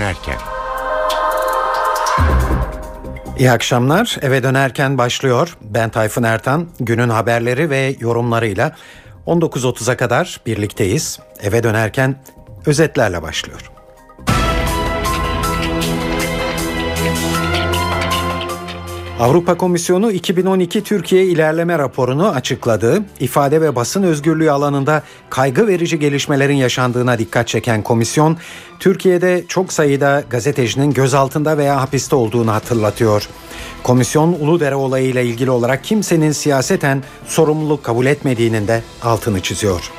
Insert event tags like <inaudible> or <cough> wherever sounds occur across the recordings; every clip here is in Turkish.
dönerken. İyi akşamlar. Eve dönerken başlıyor. Ben Tayfun Ertan. Günün haberleri ve yorumlarıyla 19.30'a kadar birlikteyiz. Eve dönerken özetlerle başlıyor. Avrupa Komisyonu 2012 Türkiye ilerleme raporunu açıkladı. İfade ve basın özgürlüğü alanında kaygı verici gelişmelerin yaşandığına dikkat çeken komisyon, Türkiye'de çok sayıda gazetecinin gözaltında veya hapiste olduğunu hatırlatıyor. Komisyon Uludere olayıyla ilgili olarak kimsenin siyaseten sorumluluk kabul etmediğinin de altını çiziyor.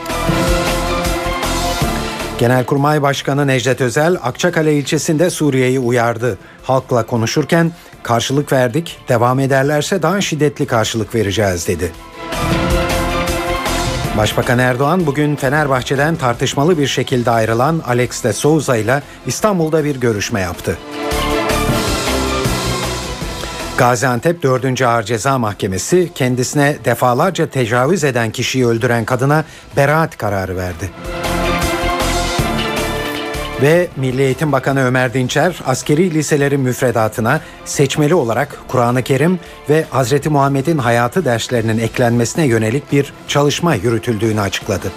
Genelkurmay Başkanı Necdet Özel, Akçakale ilçesinde Suriye'yi uyardı. Halkla konuşurken karşılık verdik, devam ederlerse daha şiddetli karşılık vereceğiz dedi. Başbakan Erdoğan bugün Fenerbahçe'den tartışmalı bir şekilde ayrılan Alex de Souza ile İstanbul'da bir görüşme yaptı. Gaziantep 4. Ağır Ceza Mahkemesi kendisine defalarca tecavüz eden kişiyi öldüren kadına beraat kararı verdi. Ve Milli Eğitim Bakanı Ömer Dinçer askeri liselerin müfredatına seçmeli olarak Kur'an-ı Kerim ve Hazreti Muhammed'in hayatı derslerinin eklenmesine yönelik bir çalışma yürütüldüğünü açıkladı.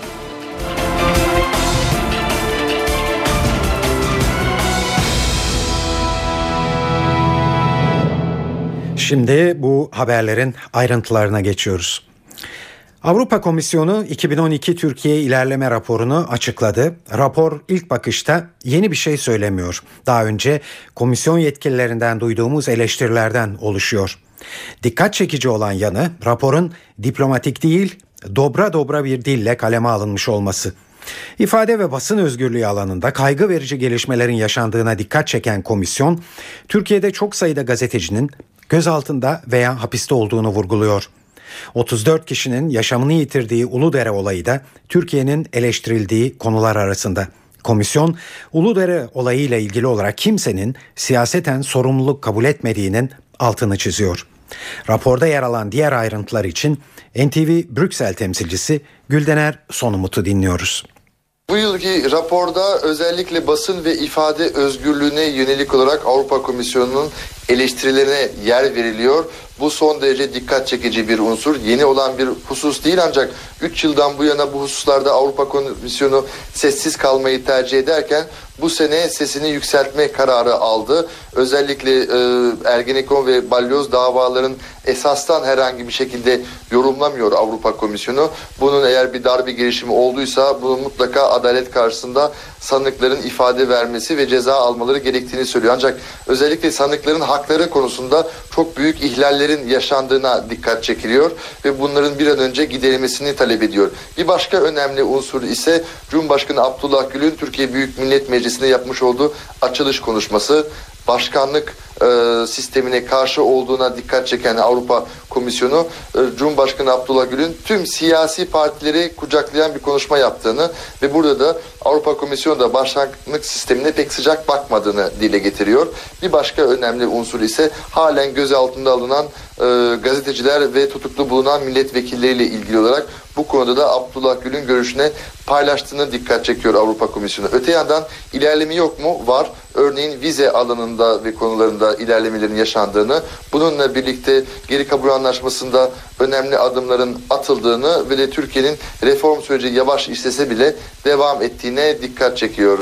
Şimdi bu haberlerin ayrıntılarına geçiyoruz. Avrupa Komisyonu 2012 Türkiye ilerleme raporunu açıkladı. Rapor ilk bakışta yeni bir şey söylemiyor. Daha önce komisyon yetkililerinden duyduğumuz eleştirilerden oluşuyor. Dikkat çekici olan yanı raporun diplomatik değil, dobra dobra bir dille kaleme alınmış olması. İfade ve basın özgürlüğü alanında kaygı verici gelişmelerin yaşandığına dikkat çeken komisyon, Türkiye'de çok sayıda gazetecinin gözaltında veya hapiste olduğunu vurguluyor. 34 kişinin yaşamını yitirdiği Uludere olayı da Türkiye'nin eleştirildiği konular arasında. Komisyon Uludere olayıyla ilgili olarak kimsenin siyaseten sorumluluk kabul etmediğinin altını çiziyor. Raporda yer alan diğer ayrıntılar için NTV Brüksel temsilcisi Güldener Sonumut'u dinliyoruz. Bu yılki raporda özellikle basın ve ifade özgürlüğüne yönelik olarak Avrupa Komisyonu'nun eleştirilerine yer veriliyor. Bu son derece dikkat çekici bir unsur. Yeni olan bir husus değil ancak 3 yıldan bu yana bu hususlarda Avrupa Komisyonu sessiz kalmayı tercih ederken bu sene sesini yükseltme kararı aldı. Özellikle e, Ergenekon ve Balyoz davaların esastan herhangi bir şekilde yorumlamıyor Avrupa Komisyonu. Bunun eğer bir darbe girişimi olduysa bunun mutlaka adalet karşısında sanıkların ifade vermesi ve ceza almaları gerektiğini söylüyor. Ancak özellikle sanıkların hakları konusunda çok büyük ihlallerin yaşandığına dikkat çekiliyor ve bunların bir an önce giderilmesini talep ediyor. Bir başka önemli unsur ise Cumhurbaşkanı Abdullah Gül'ün Türkiye Büyük Millet Meclisi'nde yapmış olduğu açılış konuşması başkanlık e, sistemine karşı olduğuna dikkat çeken Avrupa Komisyonu e, Cumhurbaşkanı Abdullah Gül'ün tüm siyasi partileri kucaklayan bir konuşma yaptığını ve burada da Avrupa Komisyonu da başkanlık sistemine pek sıcak bakmadığını dile getiriyor. Bir başka önemli unsur ise halen gözaltında alınan e, gazeteciler ve tutuklu bulunan milletvekilleriyle ilgili olarak bu konuda da Abdullah Gül'ün görüşüne paylaştığını dikkat çekiyor Avrupa Komisyonu. Öte yandan ilerleme yok mu? Var. Örneğin vize alanında ve konularında ilerlemelerin yaşandığını, bununla birlikte geri kabul anlaşmasında önemli adımların atıldığını ve de Türkiye'nin reform süreci yavaş istese bile devam ettiğine dikkat çekiyor.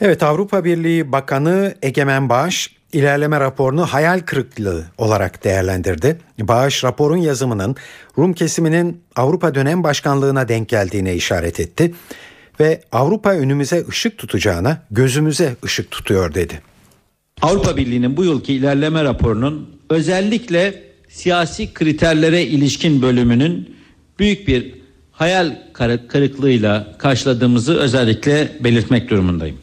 Evet Avrupa Birliği Bakanı Egemen Bağış ilerleme raporunu hayal kırıklığı olarak değerlendirdi. Bağış raporun yazımının Rum kesiminin Avrupa dönem başkanlığına denk geldiğine işaret etti ve Avrupa önümüze ışık tutacağına gözümüze ışık tutuyor dedi. Avrupa Birliği'nin bu yılki ilerleme raporunun özellikle siyasi kriterlere ilişkin bölümünün büyük bir hayal kırıklığıyla karşıladığımızı özellikle belirtmek durumundayım.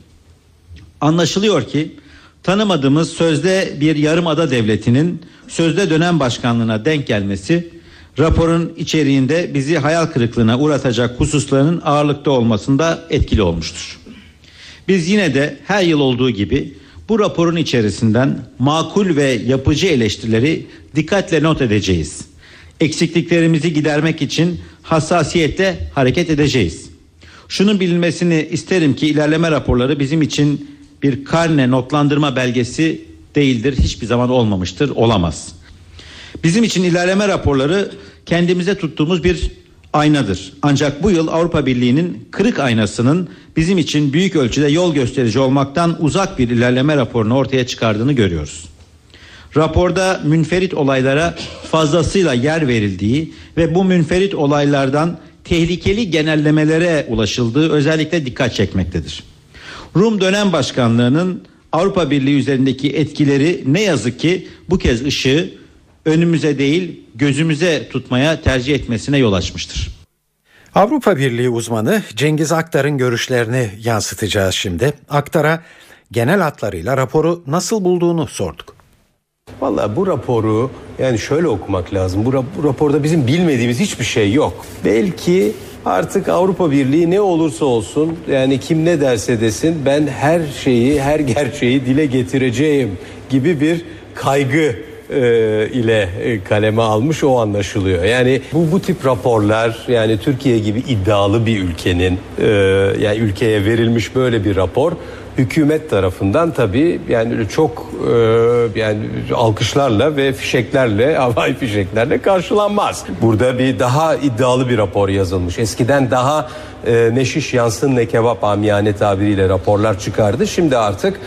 Anlaşılıyor ki tanımadığımız sözde bir yarımada devletinin sözde dönem başkanlığına denk gelmesi raporun içeriğinde bizi hayal kırıklığına uğratacak hususların ağırlıkta olmasında etkili olmuştur. Biz yine de her yıl olduğu gibi bu raporun içerisinden makul ve yapıcı eleştirileri dikkatle not edeceğiz. Eksikliklerimizi gidermek için hassasiyetle hareket edeceğiz. Şunun bilinmesini isterim ki ilerleme raporları bizim için bir karne notlandırma belgesi değildir. Hiçbir zaman olmamıştır, olamaz. Bizim için ilerleme raporları kendimize tuttuğumuz bir aynadır. Ancak bu yıl Avrupa Birliği'nin kırık aynasının bizim için büyük ölçüde yol gösterici olmaktan uzak bir ilerleme raporunu ortaya çıkardığını görüyoruz. Raporda münferit olaylara fazlasıyla yer verildiği ve bu münferit olaylardan tehlikeli genellemelere ulaşıldığı özellikle dikkat çekmektedir. Rum dönem başkanlığının Avrupa Birliği üzerindeki etkileri ne yazık ki bu kez ışığı önümüze değil gözümüze tutmaya tercih etmesine yol açmıştır. Avrupa Birliği uzmanı Cengiz Aktar'ın görüşlerini yansıtacağız şimdi. Aktar'a genel hatlarıyla raporu nasıl bulduğunu sorduk. Valla bu raporu yani şöyle okumak lazım. Bu, bu raporda bizim bilmediğimiz hiçbir şey yok. Belki artık Avrupa Birliği ne olursa olsun yani kim ne derse desin ben her şeyi her gerçeği dile getireceğim gibi bir kaygı ile e, kaleme almış o anlaşılıyor. Yani bu bu tip raporlar yani Türkiye gibi iddialı bir ülkenin e, yani ülkeye verilmiş böyle bir rapor hükümet tarafından tabii yani çok e, yani alkışlarla ve fişeklerle <laughs> havai fişeklerle karşılanmaz. Burada bir daha iddialı bir rapor yazılmış. Eskiden daha e, neşiş yansın ne kebap amiyane tabiriyle raporlar çıkardı. Şimdi artık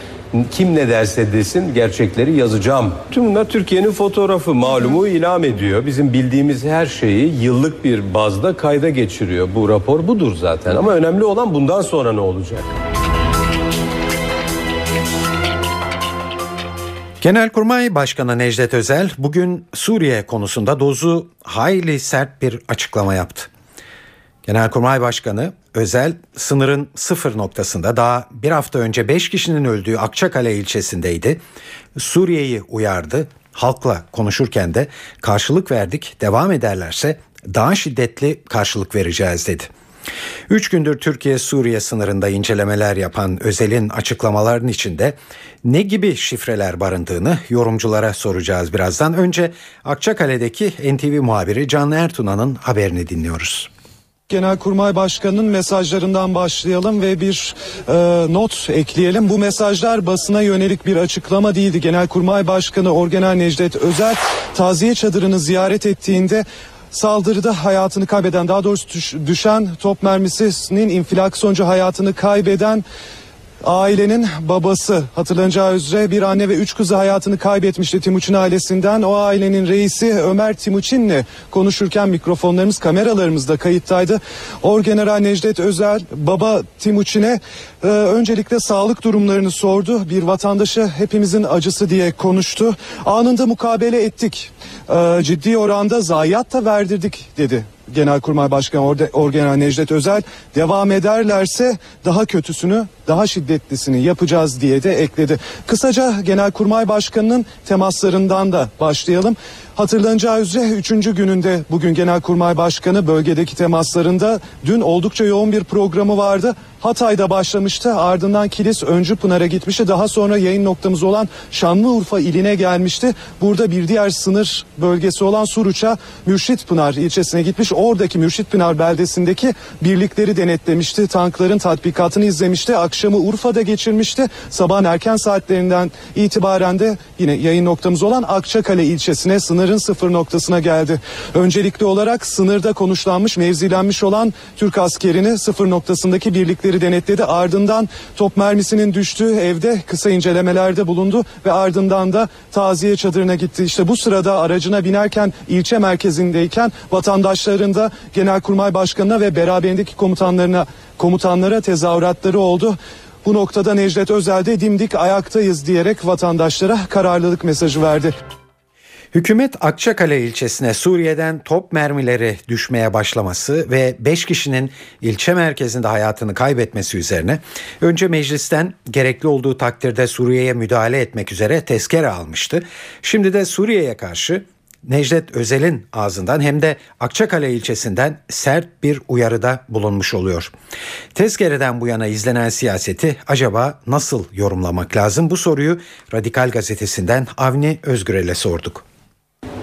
kim ne derse desin gerçekleri yazacağım. Tüm bunlar Türkiye'nin fotoğrafı malumu ilam ediyor. Bizim bildiğimiz her şeyi yıllık bir bazda kayda geçiriyor. Bu rapor budur zaten ama önemli olan bundan sonra ne olacak? Genelkurmay Başkanı Necdet Özel bugün Suriye konusunda dozu hayli sert bir açıklama yaptı. Genelkurmay Başkanı Özel sınırın sıfır noktasında daha bir hafta önce 5 kişinin öldüğü Akçakale ilçesindeydi. Suriye'yi uyardı. Halkla konuşurken de karşılık verdik devam ederlerse daha şiddetli karşılık vereceğiz dedi. Üç gündür Türkiye-Suriye sınırında incelemeler yapan Özel'in açıklamalarının içinde ne gibi şifreler barındığını yorumculara soracağız birazdan. Önce Akçakale'deki NTV muhabiri Can Ertuna'nın haberini dinliyoruz. Genelkurmay Başkanı'nın mesajlarından başlayalım ve bir e, not ekleyelim. Bu mesajlar basına yönelik bir açıklama değildi. Genelkurmay Başkanı Orgeneral Necdet Özel taziye çadırını ziyaret ettiğinde saldırıda hayatını kaybeden daha doğrusu düşen top mermisinin infilak sonucu hayatını kaybeden Ailenin babası hatırlanacağı üzere bir anne ve üç kızı hayatını kaybetmişti Timuçin ailesinden. O ailenin reisi Ömer Timuçin'le konuşurken mikrofonlarımız kameralarımızda kayıttaydı. Orgeneral Necdet Özel baba Timuçin'e e, öncelikle sağlık durumlarını sordu. Bir vatandaşı hepimizin acısı diye konuştu. Anında mukabele ettik. E, ciddi oranda zayiat da verdirdik dedi Genelkurmay Başkanı Orgeneral Necdet Özel devam ederlerse daha kötüsünü daha şiddetlisini yapacağız diye de ekledi. Kısaca Genelkurmay Başkanı'nın temaslarından da başlayalım. Hatırlanacağı üzere 3. gününde bugün Genelkurmay Başkanı bölgedeki temaslarında dün oldukça yoğun bir programı vardı. Hatay'da başlamıştı ardından Kilis Öncü Pınar'a gitmişti. Daha sonra yayın noktamız olan Şanlıurfa iline gelmişti. Burada bir diğer sınır bölgesi olan Suruç'a Mürşit Pınar ilçesine gitmiş. Oradaki Mürşit Pınar beldesindeki birlikleri denetlemişti. Tankların tatbikatını izlemişti. Akşamı Urfa'da geçirmişti. Sabahın erken saatlerinden itibaren de yine yayın noktamız olan Akçakale ilçesine sınırın sıfır noktasına geldi. Öncelikli olarak sınırda konuşlanmış, mevzilenmiş olan Türk askerini sıfır noktasındaki birlikleri denetledi. Ardından top mermisinin düştüğü evde kısa incelemelerde bulundu ve ardından da taziye çadırına gitti. İşte bu sırada aracına binerken ilçe merkezindeyken vatandaşların da Genelkurmay Başkanı'na ve beraberindeki komutanlarına komutanlara tezahüratları oldu. Bu noktada Necdet Özel de dimdik ayaktayız diyerek vatandaşlara kararlılık mesajı verdi. Hükümet Akçakale ilçesine Suriye'den top mermileri düşmeye başlaması ve 5 kişinin ilçe merkezinde hayatını kaybetmesi üzerine önce meclisten gerekli olduğu takdirde Suriye'ye müdahale etmek üzere tezkere almıştı. Şimdi de Suriye'ye karşı Necdet Özel'in ağzından hem de Akçakale ilçesinden sert bir uyarıda bulunmuş oluyor. Tezkereden bu yana izlenen siyaseti acaba nasıl yorumlamak lazım? Bu soruyu Radikal Gazetesi'nden Avni Özgürel'e sorduk.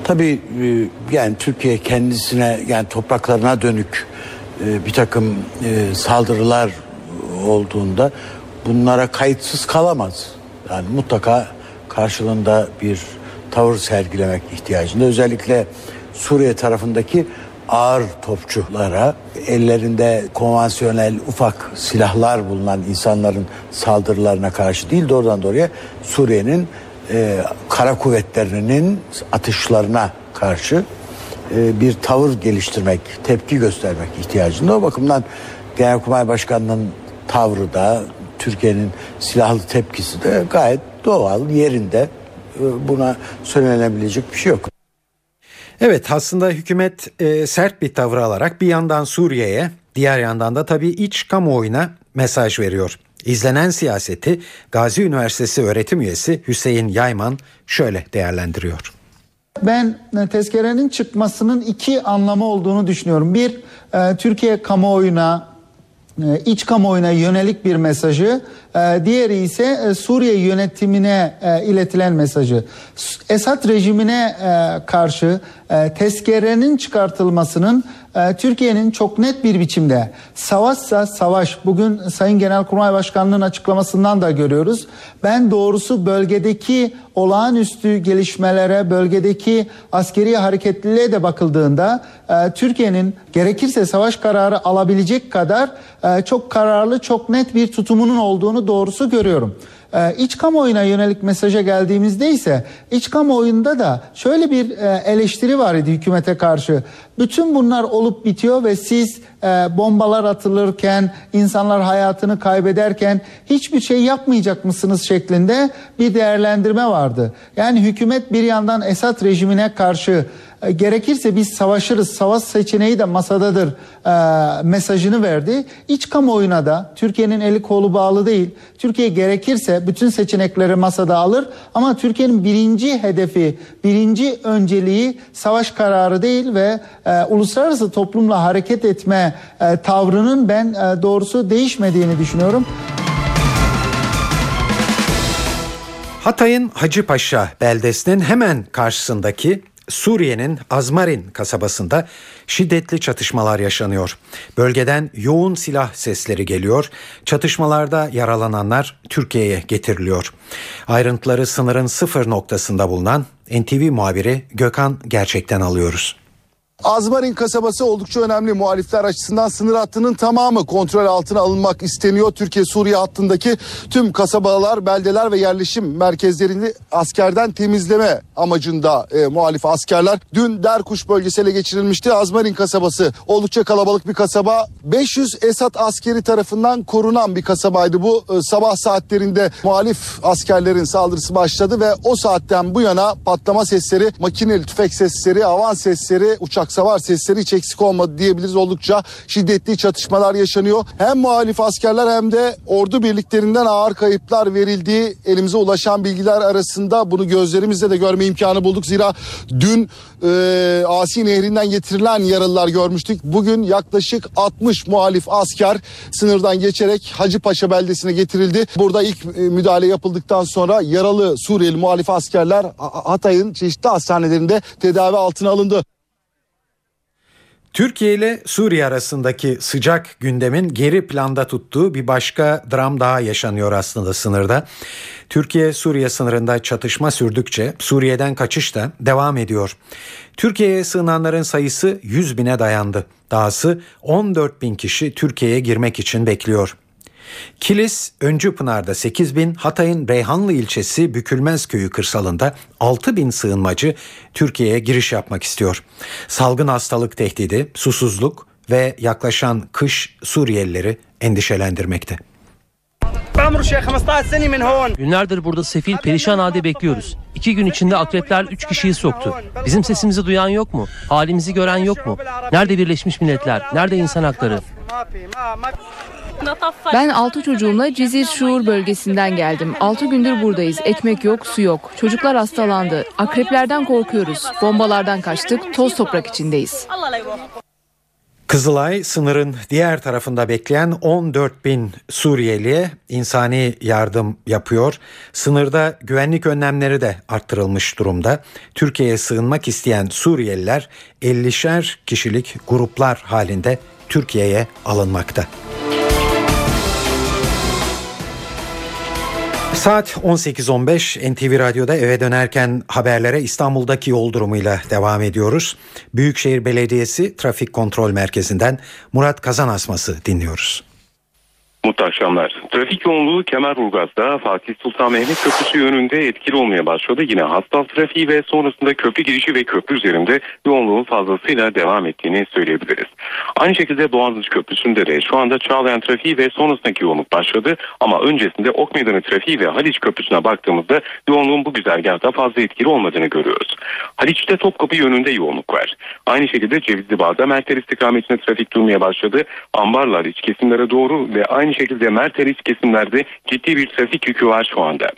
Tabii e, yani Türkiye kendisine yani topraklarına dönük e, bir takım e, saldırılar olduğunda bunlara kayıtsız kalamaz. Yani mutlaka karşılığında bir tavır sergilemek ihtiyacında. Özellikle Suriye tarafındaki ağır topçulara ellerinde konvansiyonel ufak silahlar bulunan insanların saldırılarına karşı değil doğrudan doğruya Suriye'nin e, kara kuvvetlerinin atışlarına karşı e, bir tavır geliştirmek, tepki göstermek ihtiyacında. O bakımdan Genelkurmay Başkanı'nın tavrı da Türkiye'nin silahlı tepkisi de gayet doğal, yerinde. E, buna söylenebilecek bir şey yok. Evet aslında hükümet e, sert bir tavır alarak bir yandan Suriye'ye diğer yandan da tabii iç kamuoyuna mesaj veriyor. İzlenen siyaseti Gazi Üniversitesi öğretim üyesi Hüseyin Yayman şöyle değerlendiriyor. Ben e, tezkerenin çıkmasının iki anlamı olduğunu düşünüyorum. Bir, e, Türkiye kamuoyuna, e, iç kamuoyuna yönelik bir mesajı, diğeri ise e, Suriye yönetimine e, iletilen mesajı. Esad rejimine e, karşı tezkerenin çıkartılmasının Türkiye'nin çok net bir biçimde savaşsa savaş bugün Sayın Genelkurmay Başkanlığı'nın açıklamasından da görüyoruz. Ben doğrusu bölgedeki olağanüstü gelişmelere, bölgedeki askeri hareketliliğe de bakıldığında Türkiye'nin gerekirse savaş kararı alabilecek kadar çok kararlı, çok net bir tutumunun olduğunu doğrusu görüyorum. Ee, iç kamuoyuna yönelik mesaja geldiğimizde ise iç kamuoyunda da şöyle bir e, eleştiri var idi hükümete karşı. Bütün bunlar olup bitiyor ve siz e, bombalar atılırken, insanlar hayatını kaybederken hiçbir şey yapmayacak mısınız şeklinde bir değerlendirme vardı. Yani hükümet bir yandan Esad rejimine karşı e, gerekirse biz savaşırız, savaş seçeneği de masadadır e, mesajını verdi. İç kamuoyuna da Türkiye'nin eli kolu bağlı değil. Türkiye gerekirse bütün seçenekleri masada alır ama Türkiye'nin birinci hedefi, birinci önceliği savaş kararı değil ve e, uluslararası toplumla hareket etme e, tavrının ben e, doğrusu değişmediğini düşünüyorum. Hatay'ın Hacıpaşa beldesinin hemen karşısındaki Suriye'nin Azmarin kasabasında şiddetli çatışmalar yaşanıyor. Bölgeden yoğun silah sesleri geliyor. Çatışmalarda yaralananlar Türkiye'ye getiriliyor. Ayrıntıları sınırın sıfır noktasında bulunan NTV muhabiri Gökhan Gerçek'ten alıyoruz. Azmarin kasabası oldukça önemli muhalifler açısından sınır hattının tamamı kontrol altına alınmak isteniyor. Türkiye-Suriye hattındaki tüm kasabalar, beldeler ve yerleşim merkezlerini askerden temizleme amacında e, muhalif askerler. Dün Derkuş bölgesi geçirilmişti. Azmarin kasabası oldukça kalabalık bir kasaba. 500 Esad askeri tarafından korunan bir kasabaydı bu. E, sabah saatlerinde muhalif askerlerin saldırısı başladı ve o saatten bu yana patlama sesleri, makineli tüfek sesleri, avan sesleri, uçak savar sesleri hiç eksik olmadı diyebiliriz. Oldukça şiddetli çatışmalar yaşanıyor. Hem muhalif askerler hem de ordu birliklerinden ağır kayıplar verildiği elimize ulaşan bilgiler arasında bunu gözlerimizle de görme imkanı bulduk. Zira dün e, Asi Nehri'nden getirilen yaralılar görmüştük. Bugün yaklaşık 60 muhalif asker sınırdan geçerek Hacıpaşa beldesine getirildi. Burada ilk e, müdahale yapıldıktan sonra yaralı Suriyeli muhalif askerler Hatay'ın çeşitli hastanelerinde tedavi altına alındı. Türkiye ile Suriye arasındaki sıcak gündemin geri planda tuttuğu bir başka dram daha yaşanıyor aslında sınırda. Türkiye-Suriye sınırında çatışma sürdükçe Suriye'den kaçış da devam ediyor. Türkiye'ye sığınanların sayısı 100 bine dayandı. Dahası 14 bin kişi Türkiye'ye girmek için bekliyor. Kilis, Öncü Pınar'da 8 bin, Hatay'ın Reyhanlı ilçesi Bükülmez köyü kırsalında 6 bin sığınmacı Türkiye'ye giriş yapmak istiyor. Salgın hastalık tehdidi, susuzluk ve yaklaşan kış Suriyelileri endişelendirmekte. Günlerdir burada sefil perişan halde bekliyoruz. İki gün içinde akrepler üç kişiyi soktu. Bizim sesimizi duyan yok mu? Halimizi gören yok mu? Nerede Birleşmiş Milletler? Nerede insan hakları? Ben altı çocuğumla Cizir Şuur bölgesinden geldim. Altı gündür buradayız. Ekmek yok, su yok. Çocuklar hastalandı. Akreplerden korkuyoruz. Bombalardan kaçtık. Toz toprak içindeyiz. Kızılay sınırın diğer tarafında bekleyen 14 bin Suriyeliye insani yardım yapıyor. Sınırda güvenlik önlemleri de arttırılmış durumda. Türkiye'ye sığınmak isteyen Suriyeliler 50'şer kişilik gruplar halinde Türkiye'ye alınmakta. Saat 18.15 NTV Radyo'da eve dönerken haberlere İstanbul'daki yol durumuyla devam ediyoruz. Büyükşehir Belediyesi Trafik Kontrol Merkezi'nden Murat Kazan Asması dinliyoruz. Mutlu akşamlar. Trafik yoğunluğu Kemerburgaz'da Fatih Sultan Mehmet Köprüsü yönünde etkili olmaya başladı. Yine hastal trafiği ve sonrasında köprü girişi ve köprü üzerinde yoğunluğun fazlasıyla devam ettiğini söyleyebiliriz. Aynı şekilde Boğaziçi Köprüsü'nde de şu anda Çağlayan trafiği ve sonrasındaki yoğunluk başladı. Ama öncesinde Ok Meydanı trafiği ve Haliç Köprüsü'ne baktığımızda yoğunluğun bu güzergahta fazla etkili olmadığını görüyoruz. Haliç'te Topkapı yönünde yoğunluk var. Aynı şekilde Cevizli Bağ'da Merter istikametine trafik durmaya başladı. Ambarlar Haliç kesimlere doğru ve aynı şekilde Merter kesimlerde ciddi bir trafik yükü var şu anda.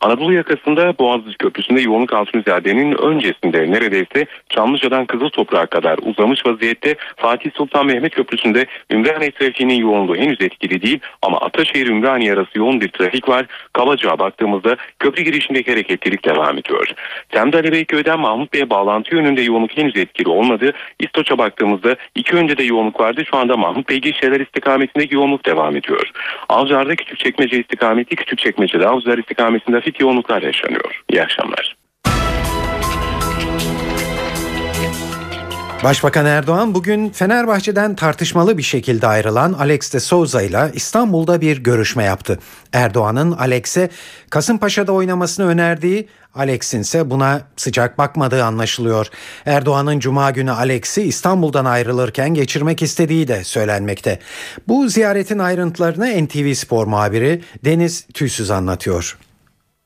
Anadolu yakasında Boğaziçi Köprüsü'nde yoğunluk Altunizade'nin öncesinde neredeyse Çamlıca'dan Kızıl Toprağa kadar uzamış vaziyette Fatih Sultan Mehmet Köprüsü'nde Ümraniye trafiğinin yoğunluğu henüz etkili değil ama Ataşehir Ümraniye arası yoğun bir trafik var. Kabacağa baktığımızda köprü girişindeki hareketlilik devam ediyor. Temde Ali Mahmut Bey'e bağlantı yönünde yoğunluk henüz etkili olmadı. İstoç'a baktığımızda iki önde de yoğunluk vardı. Şu anda Mahmut Bey Gişeler istikametindeki yoğunluk devam ediyor. Avcılar'da Küçükçekmece istikameti, Küçükçekmece'de Avcılar istikametinde trafik yoğunluklar yaşanıyor. İyi akşamlar. Başbakan Erdoğan bugün Fenerbahçe'den tartışmalı bir şekilde ayrılan Alex de Souza ile İstanbul'da bir görüşme yaptı. Erdoğan'ın Alex'e Kasımpaşa'da oynamasını önerdiği Alex'in ise buna sıcak bakmadığı anlaşılıyor. Erdoğan'ın cuma günü Alex'i İstanbul'dan ayrılırken geçirmek istediği de söylenmekte. Bu ziyaretin ayrıntılarını NTV Spor muhabiri Deniz Tüysüz anlatıyor.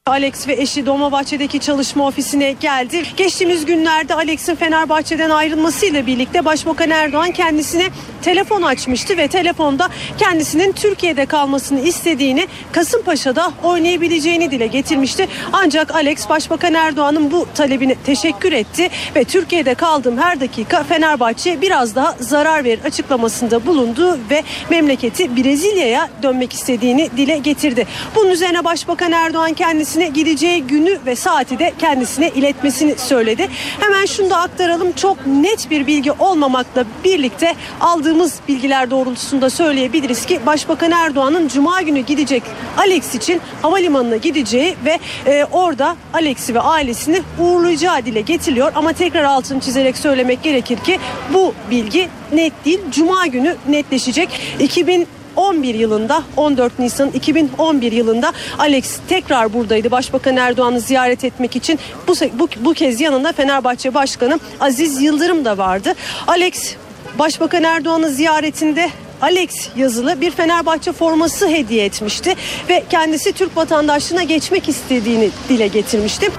Alex ve eşi Dolmabahçe'deki çalışma ofisine geldi. Geçtiğimiz günlerde Alex'in Fenerbahçe'den ayrılmasıyla birlikte Başbakan Erdoğan kendisine telefon açmıştı ve telefonda kendisinin Türkiye'de kalmasını istediğini, Kasımpaşa'da oynayabileceğini dile getirmişti. Ancak Alex Başbakan Erdoğan'ın bu talebine teşekkür etti ve Türkiye'de kaldığım her dakika Fenerbahçe biraz daha zarar verir açıklamasında bulundu ve memleketi Brezilya'ya dönmek istediğini dile getirdi. Bunun üzerine Başbakan Erdoğan kendisi kendisine gideceği günü ve saati de kendisine iletmesini söyledi. Hemen şunu da aktaralım. Çok net bir bilgi olmamakla birlikte aldığımız bilgiler doğrultusunda söyleyebiliriz ki Başbakan Erdoğan'ın Cuma günü gidecek Alex için havalimanına gideceği ve e, orada Alex'i ve ailesini uğurlayacağı dile getiriliyor. Ama tekrar altını çizerek söylemek gerekir ki bu bilgi net değil. Cuma günü netleşecek. 2000 2011 yılında 14 Nisan 2011 yılında Alex tekrar buradaydı. Başbakan Erdoğan'ı ziyaret etmek için bu, bu, bu kez yanında Fenerbahçe Başkanı Aziz Yıldırım da vardı. Alex Başbakan Erdoğan'ın ziyaretinde Alex yazılı bir Fenerbahçe forması hediye etmişti ve kendisi Türk vatandaşlığına geçmek istediğini dile getirmişti.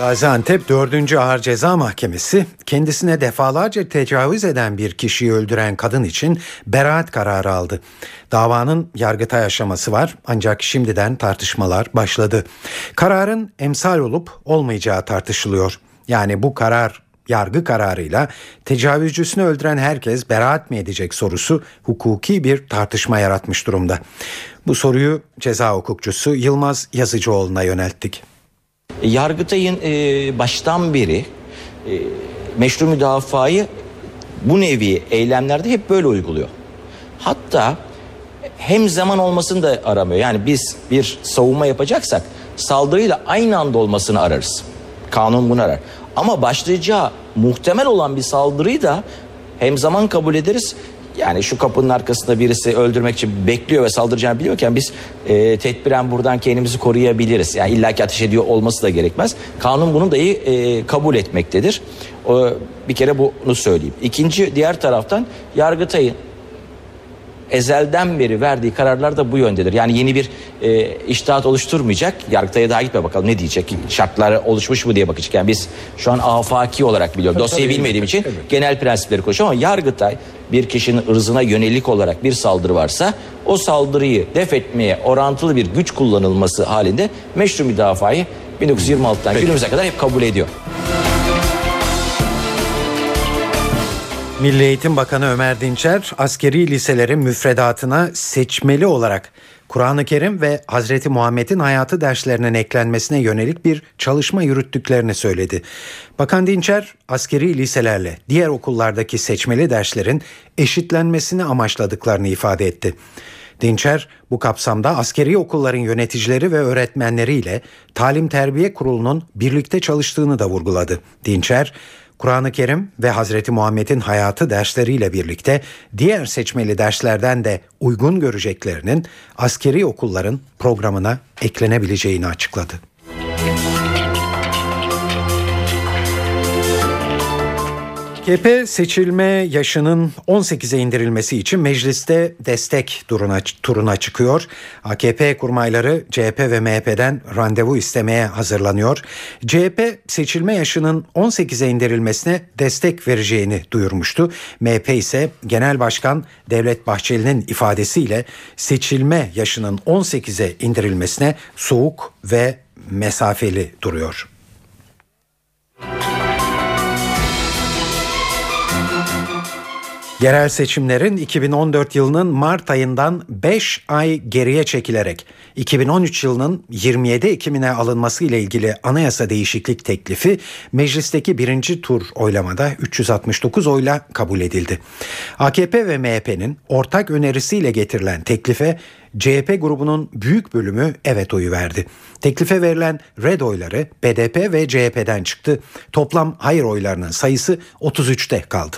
Gaziantep 4. Ağır Ceza Mahkemesi kendisine defalarca tecavüz eden bir kişiyi öldüren kadın için beraat kararı aldı. Davanın yargıtay aşaması var ancak şimdiden tartışmalar başladı. Kararın emsal olup olmayacağı tartışılıyor. Yani bu karar yargı kararıyla tecavüzcüsünü öldüren herkes beraat mi edecek sorusu hukuki bir tartışma yaratmış durumda. Bu soruyu ceza hukukçusu Yılmaz Yazıcıoğlu'na yönelttik. Yargıtay'ın e, baştan beri e, meşru müdafayı bu nevi eylemlerde hep böyle uyguluyor. Hatta hem zaman olmasını da aramıyor. Yani biz bir savunma yapacaksak saldırıyla aynı anda olmasını ararız. Kanun bunu arar. Ama başlayacağı muhtemel olan bir saldırıyı da hem zaman kabul ederiz yani şu kapının arkasında birisi öldürmek için bekliyor ve saldıracağını biliyorken biz e, tedbiren buradan kendimizi koruyabiliriz. Yani illaki ateş ediyor olması da gerekmez. Kanun bunu dahi e, kabul etmektedir. O, bir kere bunu söyleyeyim. İkinci diğer taraftan Yargıtay'ın ezelden beri verdiği kararlar da bu yöndedir. Yani yeni bir e, iştahat oluşturmayacak. Yargıtay'a daha gitme bakalım ne diyecek? Şartlar oluşmuş mu diye bakacak. Yani biz şu an afaki olarak biliyorum. Dosyayı bilmediğim için evet. genel prensipleri konuşuyorum ama Yargıtay bir kişinin ırzına yönelik olarak bir saldırı varsa o saldırıyı def etmeye orantılı bir güç kullanılması halinde meşru müdafayı 1926'dan Peki. günümüze kadar hep kabul ediyor. Milli Eğitim Bakanı Ömer Dinçer askeri liselerin müfredatına seçmeli olarak Kur'an-ı Kerim ve Hazreti Muhammed'in hayatı derslerinin eklenmesine yönelik bir çalışma yürüttüklerini söyledi. Bakan Dinçer askeri liselerle diğer okullardaki seçmeli derslerin eşitlenmesini amaçladıklarını ifade etti. Dinçer bu kapsamda askeri okulların yöneticileri ve öğretmenleriyle Talim Terbiye Kurulu'nun birlikte çalıştığını da vurguladı. Dinçer, Kur'an-ı Kerim ve Hazreti Muhammed'in hayatı dersleriyle birlikte diğer seçmeli derslerden de uygun göreceklerinin askeri okulların programına eklenebileceğini açıkladı. AKP seçilme yaşının 18'e indirilmesi için mecliste destek turuna, turuna çıkıyor. AKP kurmayları CHP ve MHP'den randevu istemeye hazırlanıyor. CHP seçilme yaşının 18'e indirilmesine destek vereceğini duyurmuştu. MHP ise Genel Başkan Devlet Bahçeli'nin ifadesiyle seçilme yaşının 18'e indirilmesine soğuk ve mesafeli duruyor. Yerel seçimlerin 2014 yılının Mart ayından 5 ay geriye çekilerek 2013 yılının 27 Ekim'ine alınması ile ilgili anayasa değişiklik teklifi meclisteki birinci tur oylamada 369 oyla kabul edildi. AKP ve MHP'nin ortak önerisiyle getirilen teklife CHP grubunun büyük bölümü evet oyu verdi. Teklife verilen red oyları BDP ve CHP'den çıktı. Toplam hayır oylarının sayısı 33'te kaldı.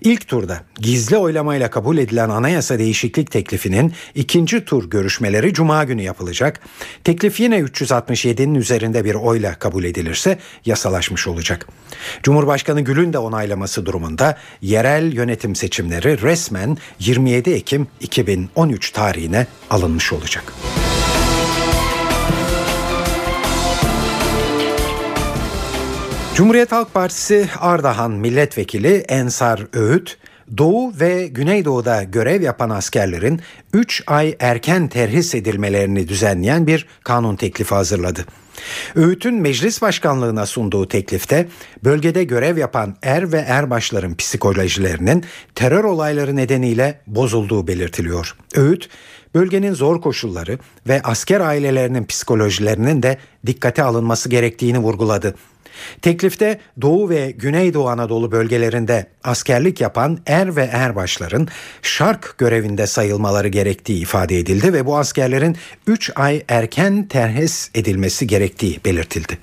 İlk turda gizli oylamayla kabul edilen anayasa değişiklik teklifinin ikinci tur görüşmeleri cuma günü yapılacak. Teklif yine 367'nin üzerinde bir oyla kabul edilirse yasalaşmış olacak. Cumhurbaşkanı Gül'ün de onaylaması durumunda yerel yönetim seçimleri resmen 27 Ekim 2013 tarihine alınmış olacak. Cumhuriyet Halk Partisi Ardahan Milletvekili Ensar Öğüt, Doğu ve Güneydoğu'da görev yapan askerlerin 3 ay erken terhis edilmelerini düzenleyen bir kanun teklifi hazırladı. Öğüt'ün meclis başkanlığına sunduğu teklifte bölgede görev yapan er ve erbaşların psikolojilerinin terör olayları nedeniyle bozulduğu belirtiliyor. Öğüt, bölgenin zor koşulları ve asker ailelerinin psikolojilerinin de dikkate alınması gerektiğini vurguladı. Teklifte Doğu ve Güneydoğu Anadolu bölgelerinde askerlik yapan er ve erbaşların şark görevinde sayılmaları gerektiği ifade edildi ve bu askerlerin 3 ay erken terhis edilmesi gerektiği belirtildi.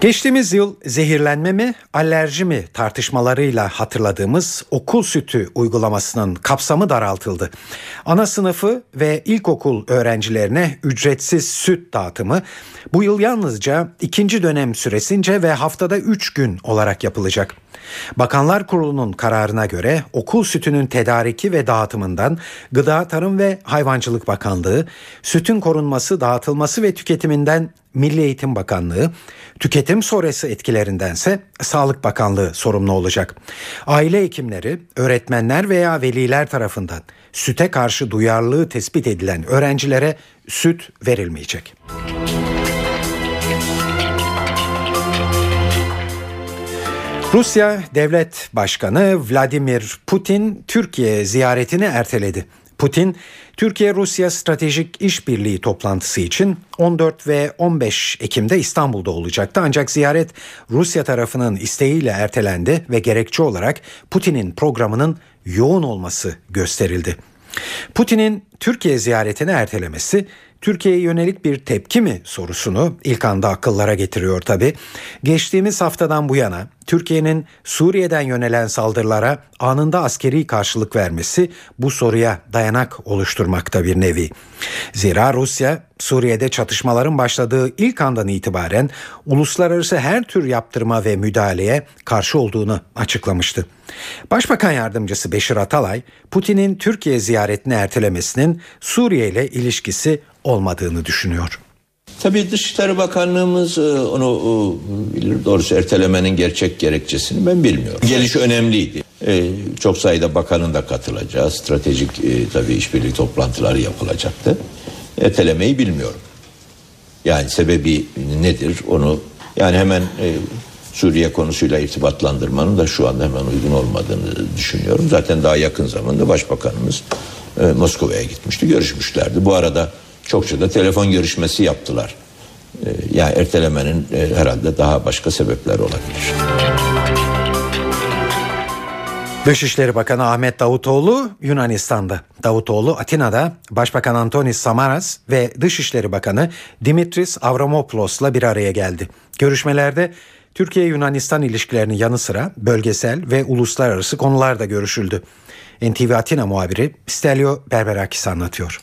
Geçtiğimiz yıl zehirlenme mi, alerji mi tartışmalarıyla hatırladığımız okul sütü uygulamasının kapsamı daraltıldı. Ana sınıfı ve ilkokul öğrencilerine ücretsiz süt dağıtımı bu yıl yalnızca ikinci dönem süresince ve haftada 3 gün olarak yapılacak. Bakanlar Kurulu'nun kararına göre okul sütünün tedariki ve dağıtımından Gıda, Tarım ve Hayvancılık Bakanlığı, sütün korunması, dağıtılması ve tüketiminden Milli Eğitim Bakanlığı, tüketim sonrası etkilerindense Sağlık Bakanlığı sorumlu olacak. Aile hekimleri, öğretmenler veya veliler tarafından süte karşı duyarlılığı tespit edilen öğrencilere süt verilmeyecek. Rusya Devlet Başkanı Vladimir Putin Türkiye ziyaretini erteledi. Putin, Türkiye-Rusya Stratejik İşbirliği toplantısı için 14 ve 15 Ekim'de İstanbul'da olacaktı. Ancak ziyaret Rusya tarafının isteğiyle ertelendi ve gerekçe olarak Putin'in programının yoğun olması gösterildi. Putin'in Türkiye ziyaretini ertelemesi Türkiye'ye yönelik bir tepki mi sorusunu ilk anda akıllara getiriyor tabi. Geçtiğimiz haftadan bu yana Türkiye'nin Suriye'den yönelen saldırılara anında askeri karşılık vermesi bu soruya dayanak oluşturmakta bir nevi. Zira Rusya Suriye'de çatışmaların başladığı ilk andan itibaren uluslararası her tür yaptırma ve müdahaleye karşı olduğunu açıklamıştı. Başbakan yardımcısı Beşir Atalay, Putin'in Türkiye ziyaretini ertelemesinin Suriye ile ilişkisi olmadığını düşünüyor. Tabii Dışişleri Bakanlığımız e, onu bilir. Doğrusu ertelemenin gerçek gerekçesini ben bilmiyorum. Geliş önemliydi. E, çok sayıda bakanın da katılacağı stratejik e, tabii işbirliği toplantıları yapılacaktı. Ertelemeyi bilmiyorum. Yani sebebi nedir onu yani hemen Suriye konusuyla irtibatlandırmanın da şu anda hemen uygun olmadığını düşünüyorum. Zaten daha yakın zamanda Başbakanımız Moskova'ya gitmişti, görüşmüşlerdi. Bu arada çokça da telefon görüşmesi yaptılar. E, yani ertelemenin e, herhalde daha başka sebepler olabilir. Dışişleri Bakanı Ahmet Davutoğlu Yunanistan'da. Davutoğlu Atina'da Başbakan Antonis Samaras ve Dışişleri Bakanı Dimitris Avramopoulos'la bir araya geldi. Görüşmelerde Türkiye-Yunanistan ilişkilerinin yanı sıra bölgesel ve uluslararası konular da görüşüldü. NTV Atina muhabiri Stelio Berberakis anlatıyor.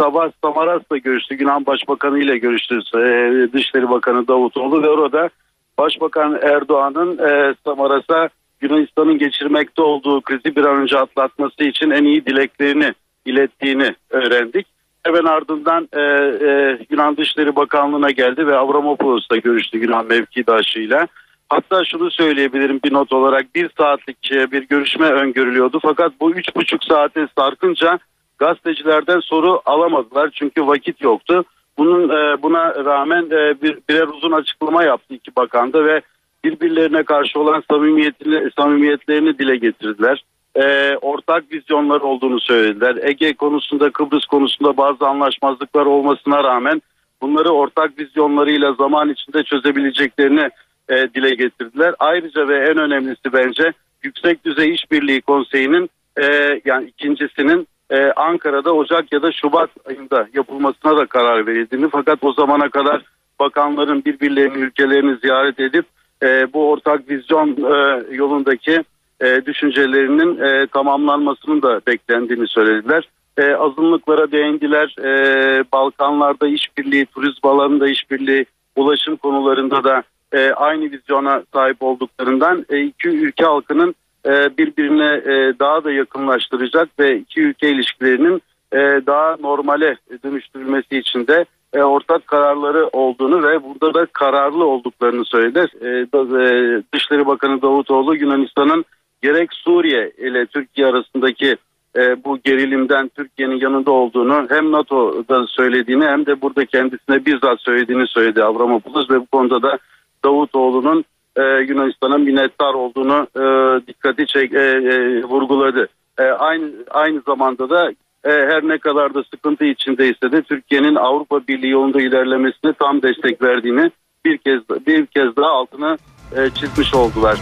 Sabah Samaras'la görüştü. Yunan Başbakanı ile görüştü. Ee, Dışişleri Bakanı Davutoğlu ve orada Başbakan Erdoğan'ın e, Samaras'a Yunanistan'ın geçirmekte olduğu krizi bir an önce atlatması için en iyi dileklerini ilettiğini öğrendik. Hemen ardından e, e, Yunan Dışişleri Bakanlığı'na geldi ve Avramopoulos'la görüştü Yunan mevkidaşıyla. Hatta şunu söyleyebilirim bir not olarak bir saatlik e, bir görüşme öngörülüyordu. Fakat bu üç buçuk saate sarkınca gazetecilerden soru alamadılar çünkü vakit yoktu. Bunun e, buna rağmen e, bir birer uzun açıklama yaptı iki bakan da ve birbirlerine karşı olan samimiyetini, samimiyetlerini dile getirdiler. E, ortak vizyonlar olduğunu söylediler. Ege konusunda Kıbrıs konusunda bazı anlaşmazlıklar olmasına rağmen bunları ortak vizyonlarıyla zaman içinde çözebileceklerini e, dile getirdiler. Ayrıca ve en önemlisi bence Yüksek Düzey İşbirliği Konseyi'nin e, yani ikincisinin e, Ankara'da Ocak ya da Şubat ayında yapılmasına da karar verildiğini fakat o zamana kadar bakanların birbirlerinin ülkelerini ziyaret edip e, bu ortak vizyon e, yolundaki e, düşüncelerinin e, tamamlanmasının da beklendiğini söylediler. E, azınlıklara değindiler. E, Balkanlarda işbirliği, turizm alanında işbirliği, ulaşım konularında da e, aynı vizyona sahip olduklarından e, iki ülke halkının e, birbirine e, daha da yakınlaştıracak ve iki ülke ilişkilerinin e, daha normale dönüştürülmesi için de e, ortak kararları olduğunu ve burada da kararlı olduklarını söyledi. E, e, Dışişleri Bakanı Davutoğlu Yunanistan'ın gerek Suriye ile Türkiye arasındaki e, bu gerilimden Türkiye'nin yanında olduğunu hem NATO'da söylediğini hem de burada kendisine bizzat söylediğini söyledi Avramopoulos ve bu konuda da Davutoğlu'nun e, Yunanistan'a minnettar olduğunu e, dikkati çek, e, e, vurguladı. E, aynı aynı zamanda da e, her ne kadar da sıkıntı içindeyse de Türkiye'nin Avrupa Birliği yolunda ilerlemesine tam destek verdiğini bir kez bir kez daha altına e, çizmiş oldular.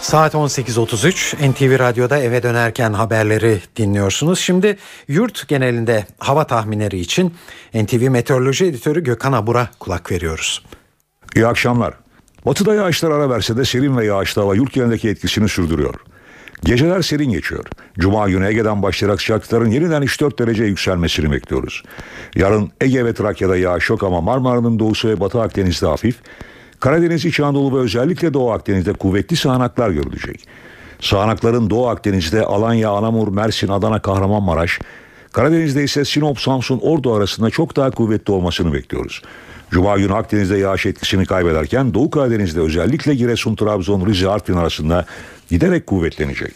Saat 18.33 NTV Radyo'da eve dönerken haberleri dinliyorsunuz. Şimdi yurt genelinde hava tahminleri için NTV Meteoroloji Editörü Gökhan Abur'a kulak veriyoruz. İyi akşamlar. Batıda yağışlar ara verse de serin ve yağışlı hava yurt genelindeki etkisini sürdürüyor. Geceler serin geçiyor. Cuma günü Ege'den başlayarak sıcaklıkların yeniden 3-4 derece yükselmesini bekliyoruz. Yarın Ege ve Trakya'da yağış yok ama Marmara'nın doğusu ve Batı Akdeniz'de hafif, Karadeniz, İç Anadolu ve özellikle Doğu Akdeniz'de kuvvetli sağanaklar görülecek. Sağanakların Doğu Akdeniz'de Alanya, Anamur, Mersin, Adana, Kahramanmaraş, Karadeniz'de ise Sinop, Samsun, Ordu arasında çok daha kuvvetli olmasını bekliyoruz. Cuma günü Akdeniz'de yağış etkisini kaybederken Doğu Karadeniz'de özellikle Giresun, Trabzon, Rize, Artvin arasında giderek kuvvetlenecek.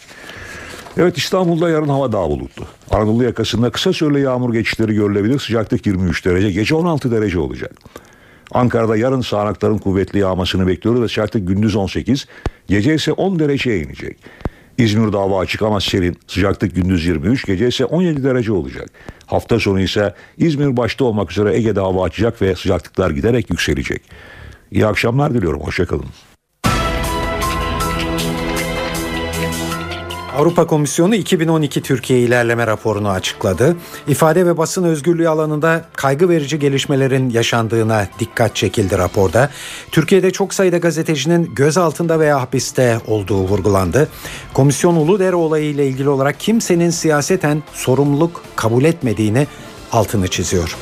Evet İstanbul'da yarın hava daha bulutlu. Anadolu yakasında kısa süreli yağmur geçişleri görülebilir. Sıcaklık 23 derece, gece 16 derece olacak. Ankara'da yarın sağanakların kuvvetli yağmasını bekliyoruz ve sıcaklık gündüz 18, gece ise 10 dereceye inecek. İzmir'de hava açık ama serin. Sıcaklık gündüz 23, gece ise 17 derece olacak. Hafta sonu ise İzmir başta olmak üzere Ege'de hava açacak ve sıcaklıklar giderek yükselecek. İyi akşamlar diliyorum. Hoşçakalın. Avrupa Komisyonu 2012 Türkiye ilerleme raporunu açıkladı. İfade ve basın özgürlüğü alanında kaygı verici gelişmelerin yaşandığına dikkat çekildi raporda. Türkiye'de çok sayıda gazetecinin gözaltında veya hapiste olduğu vurgulandı. Komisyon Uludere olayı ile ilgili olarak kimsenin siyaseten sorumluluk kabul etmediğini altını çiziyor.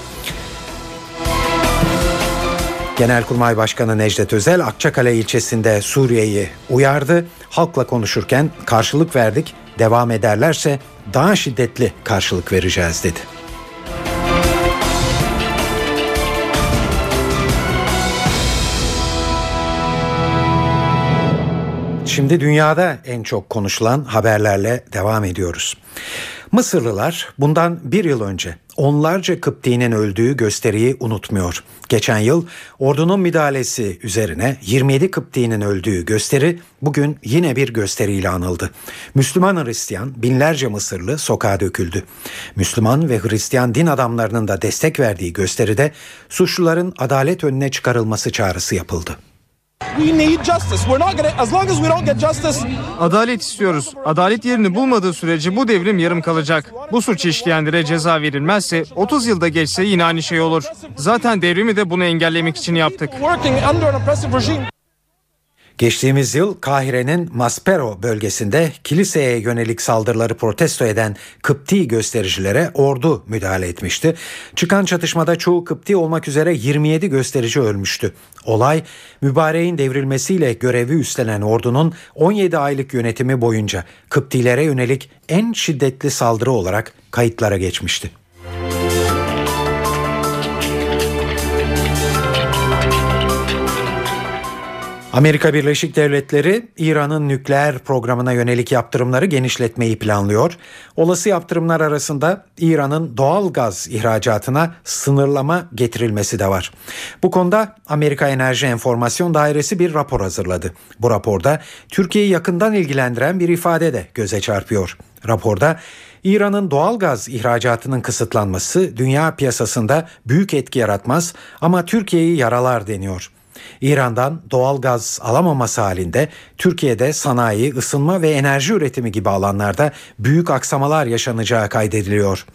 Genelkurmay Başkanı Necdet Özel Akçakale ilçesinde Suriye'yi uyardı. Halkla konuşurken karşılık verdik, devam ederlerse daha şiddetli karşılık vereceğiz dedi. Şimdi dünyada en çok konuşulan haberlerle devam ediyoruz. Mısırlılar bundan bir yıl önce onlarca Kıpti'nin öldüğü gösteriyi unutmuyor. Geçen yıl ordunun müdahalesi üzerine 27 Kıpti'nin öldüğü gösteri bugün yine bir gösteriyle anıldı. Müslüman Hristiyan binlerce Mısırlı sokağa döküldü. Müslüman ve Hristiyan din adamlarının da destek verdiği gösteride suçluların adalet önüne çıkarılması çağrısı yapıldı. We need justice. We're not gonna as long as we don't get justice. Adalet istiyoruz. Adalet yerini bulmadığı sürece bu devrim yarım kalacak. Bu suç işleyenlere ceza verilmezse 30 yılda geçse yine aynı şey olur. Zaten devrimi de bunu engellemek için yaptık. Geçtiğimiz yıl Kahire'nin Maspero bölgesinde kiliseye yönelik saldırıları protesto eden Kıpti göstericilere ordu müdahale etmişti. Çıkan çatışmada çoğu Kıpti olmak üzere 27 gösterici ölmüştü. Olay mübareğin devrilmesiyle görevi üstlenen ordunun 17 aylık yönetimi boyunca Kıptilere yönelik en şiddetli saldırı olarak kayıtlara geçmişti. Amerika Birleşik Devletleri İran'ın nükleer programına yönelik yaptırımları genişletmeyi planlıyor. Olası yaptırımlar arasında İran'ın doğal gaz ihracatına sınırlama getirilmesi de var. Bu konuda Amerika Enerji Enformasyon Dairesi bir rapor hazırladı. Bu raporda Türkiye'yi yakından ilgilendiren bir ifade de göze çarpıyor. Raporda İran'ın doğal gaz ihracatının kısıtlanması dünya piyasasında büyük etki yaratmaz ama Türkiye'yi yaralar deniyor. İran'dan doğal gaz alamaması halinde Türkiye'de sanayi, ısınma ve enerji üretimi gibi alanlarda büyük aksamalar yaşanacağı kaydediliyor.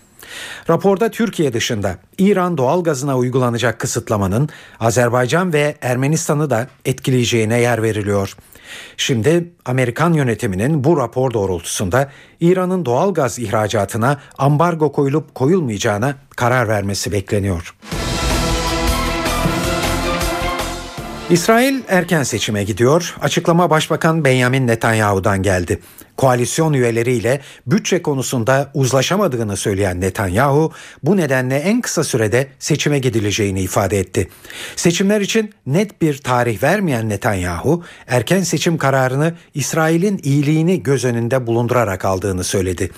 Raporda Türkiye dışında İran doğal gazına uygulanacak kısıtlamanın Azerbaycan ve Ermenistan'ı da etkileyeceğine yer veriliyor. Şimdi Amerikan yönetiminin bu rapor doğrultusunda İran'ın doğal gaz ihracatına ambargo koyulup koyulmayacağına karar vermesi bekleniyor. İsrail erken seçime gidiyor. Açıklama Başbakan Benjamin Netanyahu'dan geldi. Koalisyon üyeleriyle bütçe konusunda uzlaşamadığını söyleyen Netanyahu bu nedenle en kısa sürede seçime gidileceğini ifade etti. Seçimler için net bir tarih vermeyen Netanyahu erken seçim kararını İsrail'in iyiliğini göz önünde bulundurarak aldığını söyledi.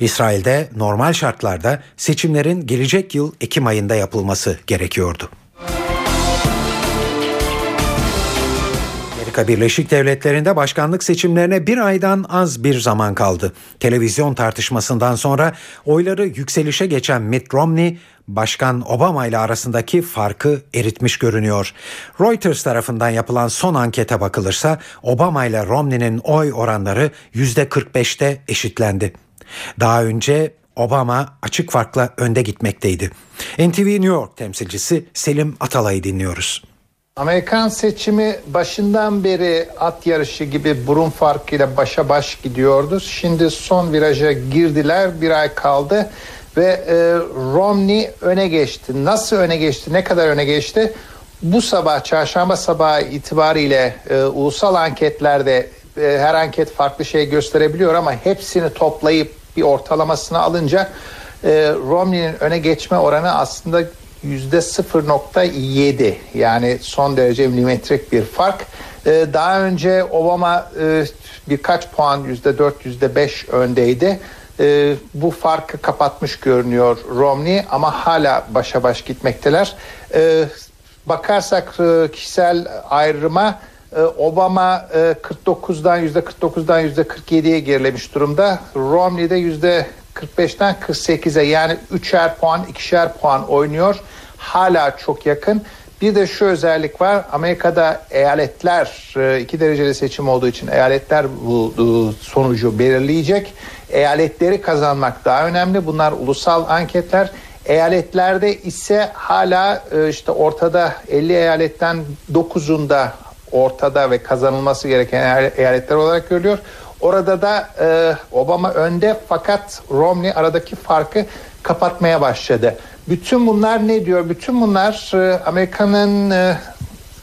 İsrail'de normal şartlarda seçimlerin gelecek yıl Ekim ayında yapılması gerekiyordu. Amerika Birleşik Devletleri'nde başkanlık seçimlerine bir aydan az bir zaman kaldı. Televizyon tartışmasından sonra oyları yükselişe geçen Mitt Romney, Başkan Obama ile arasındaki farkı eritmiş görünüyor. Reuters tarafından yapılan son ankete bakılırsa Obama ile Romney'nin oy oranları %45'te eşitlendi. Daha önce Obama açık farkla önde gitmekteydi. NTV New York temsilcisi Selim Atalay'ı dinliyoruz. Amerikan seçimi başından beri at yarışı gibi burun farkıyla başa baş gidiyordu. Şimdi son viraja girdiler. Bir ay kaldı ve e, Romney öne geçti. Nasıl öne geçti? Ne kadar öne geçti? Bu sabah çarşamba sabahı itibariyle e, ulusal anketlerde e, her anket farklı şey gösterebiliyor ama hepsini toplayıp bir ortalamasını alınca e, Romney'nin öne geçme oranı aslında yüzde 0.7 yani son derece milimetrik bir fark. Ee, daha önce Obama e, birkaç puan yüzde 4 yüzde 5 öndeydi. Ee, bu farkı kapatmış görünüyor Romney ama hala başa baş gitmekteler. Ee, bakarsak e, kişisel ayrıma e, Obama e, 49'dan yüzde 49'dan yüzde 47'ye gerilemiş durumda. Romney de 45'ten 48'e yani 3'er puan, 2'şer puan oynuyor. Hala çok yakın. Bir de şu özellik var. Amerika'da eyaletler iki dereceli seçim olduğu için eyaletler bu sonucu belirleyecek. Eyaletleri kazanmak daha önemli. Bunlar ulusal anketler. Eyaletlerde ise hala işte ortada 50 eyaletten 9'unda ortada ve kazanılması gereken eyaletler olarak görülüyor. Orada da e, Obama önde fakat Romney aradaki farkı kapatmaya başladı. Bütün bunlar ne diyor? Bütün bunlar e, Amerika'nın e,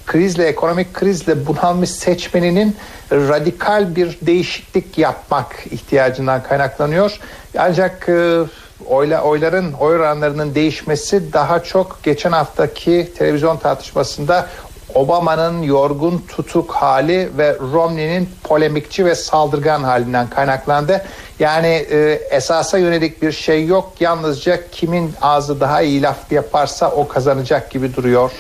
krizle, ekonomik krizle bunalmış seçmeninin radikal bir değişiklik yapmak ihtiyacından kaynaklanıyor. Ancak e, oyla, oyların, oy oranlarının değişmesi daha çok geçen haftaki televizyon tartışmasında Obama'nın yorgun tutuk hali ve Romney'nin polemikçi ve saldırgan halinden kaynaklandı. Yani e, esasa yönelik bir şey yok. Yalnızca kimin ağzı daha iyi laf yaparsa o kazanacak gibi duruyor.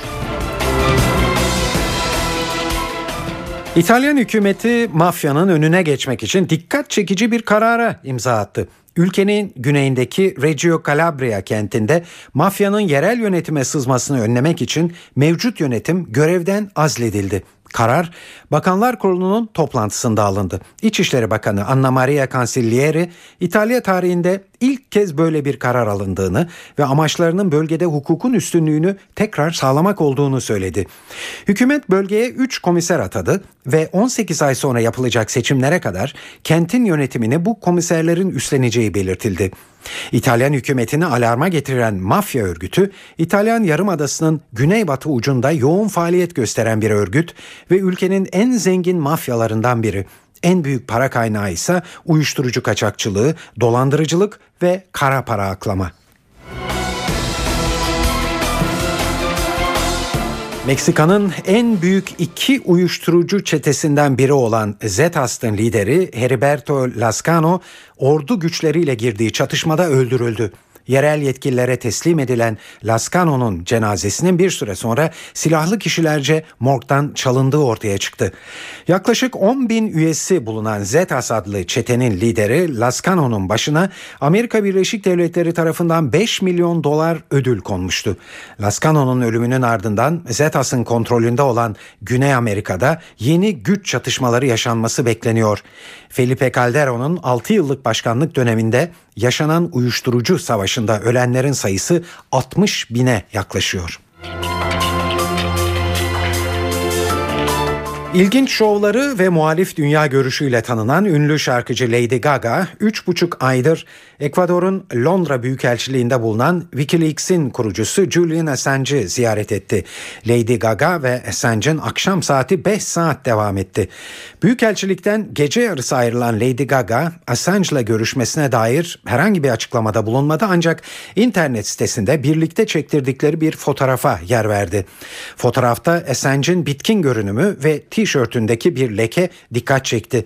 İtalyan hükümeti mafyanın önüne geçmek için dikkat çekici bir karara imza attı. Ülkenin güneyindeki Reggio Calabria kentinde mafyanın yerel yönetime sızmasını önlemek için mevcut yönetim görevden azledildi. Karar Bakanlar Kurulu'nun toplantısında alındı. İçişleri Bakanı Anna Maria Cancellieri İtalya tarihinde ilk kez böyle bir karar alındığını ve amaçlarının bölgede hukukun üstünlüğünü tekrar sağlamak olduğunu söyledi. Hükümet bölgeye 3 komiser atadı ve 18 ay sonra yapılacak seçimlere kadar kentin yönetimini bu komiserlerin üstleneceği belirtildi. İtalyan hükümetini alarma getiren mafya örgütü, İtalyan Yarımadası'nın güneybatı ucunda yoğun faaliyet gösteren bir örgüt ve ülkenin en zengin mafyalarından biri. En büyük para kaynağı ise uyuşturucu kaçakçılığı, dolandırıcılık ve kara para aklama. Meksika'nın en büyük iki uyuşturucu çetesinden biri olan Zetas'ın lideri Heriberto Lascano ordu güçleriyle girdiği çatışmada öldürüldü yerel yetkililere teslim edilen Lascano'nun cenazesinin bir süre sonra silahlı kişilerce morgdan çalındığı ortaya çıktı. Yaklaşık 10 bin üyesi bulunan Zetas adlı çetenin lideri Lascano'nun başına Amerika Birleşik Devletleri tarafından 5 milyon dolar ödül konmuştu. Lascano'nun ölümünün ardından Zetas'ın kontrolünde olan Güney Amerika'da yeni güç çatışmaları yaşanması bekleniyor. Felipe Calderon'un 6 yıllık başkanlık döneminde yaşanan uyuşturucu savaşında ölenlerin sayısı 60 bine yaklaşıyor. İlginç şovları ve muhalif dünya görüşüyle tanınan ünlü şarkıcı Lady Gaga 3,5 aydır Ekvador'un Londra Büyükelçiliğinde bulunan Wikileaks'in kurucusu Julian Assange'i ziyaret etti. Lady Gaga ve Assange'in akşam saati 5 saat devam etti. Büyükelçilikten gece yarısı ayrılan Lady Gaga, Assange'la görüşmesine dair herhangi bir açıklamada bulunmadı ancak internet sitesinde birlikte çektirdikleri bir fotoğrafa yer verdi. Fotoğrafta Assange'in bitkin görünümü ve tişörtündeki bir leke dikkat çekti.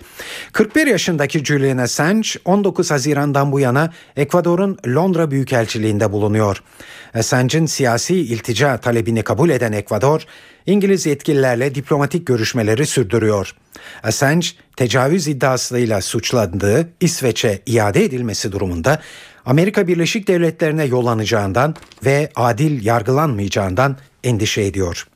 41 yaşındaki Julian Assange 19 Haziran'dan bu yana Ekvador'un Londra Büyükelçiliğinde bulunuyor. Assange'in siyasi iltica talebini kabul eden Ekvador, İngiliz yetkililerle diplomatik görüşmeleri sürdürüyor. Assange, tecavüz iddiasıyla suçlandığı İsveç'e iade edilmesi durumunda Amerika Birleşik Devletleri'ne yollanacağından ve adil yargılanmayacağından endişe ediyor.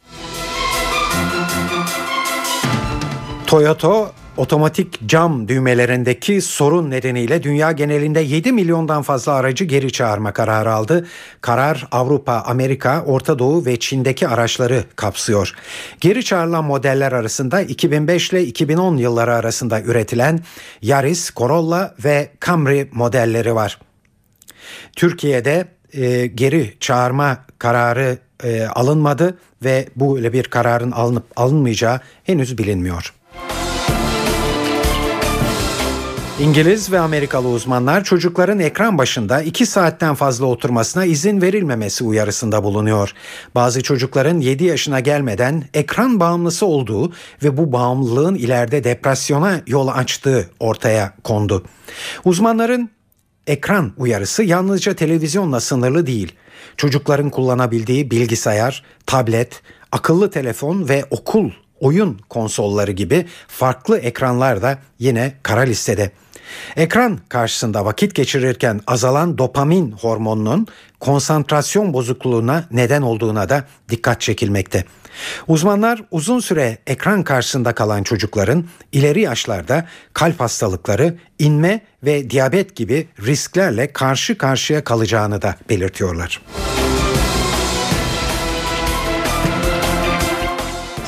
Toyota otomatik cam düğmelerindeki sorun nedeniyle dünya genelinde 7 milyondan fazla aracı geri çağırma kararı aldı. Karar Avrupa, Amerika, Orta Doğu ve Çin'deki araçları kapsıyor. Geri çağrılan modeller arasında 2005 ile 2010 yılları arasında üretilen Yaris, Corolla ve Camry modelleri var. Türkiye'de e, geri çağırma kararı e, alınmadı ve bu öyle bir kararın alınıp alınmayacağı henüz bilinmiyor. İngiliz ve Amerikalı uzmanlar çocukların ekran başında 2 saatten fazla oturmasına izin verilmemesi uyarısında bulunuyor. Bazı çocukların 7 yaşına gelmeden ekran bağımlısı olduğu ve bu bağımlılığın ileride depresyona yol açtığı ortaya kondu. Uzmanların ekran uyarısı yalnızca televizyonla sınırlı değil. Çocukların kullanabildiği bilgisayar, tablet, akıllı telefon ve okul oyun konsolları gibi farklı ekranlar da yine kara listede. Ekran karşısında vakit geçirirken azalan dopamin hormonunun konsantrasyon bozukluğuna neden olduğuna da dikkat çekilmekte. Uzmanlar uzun süre ekran karşısında kalan çocukların ileri yaşlarda kalp hastalıkları, inme ve diyabet gibi risklerle karşı karşıya kalacağını da belirtiyorlar.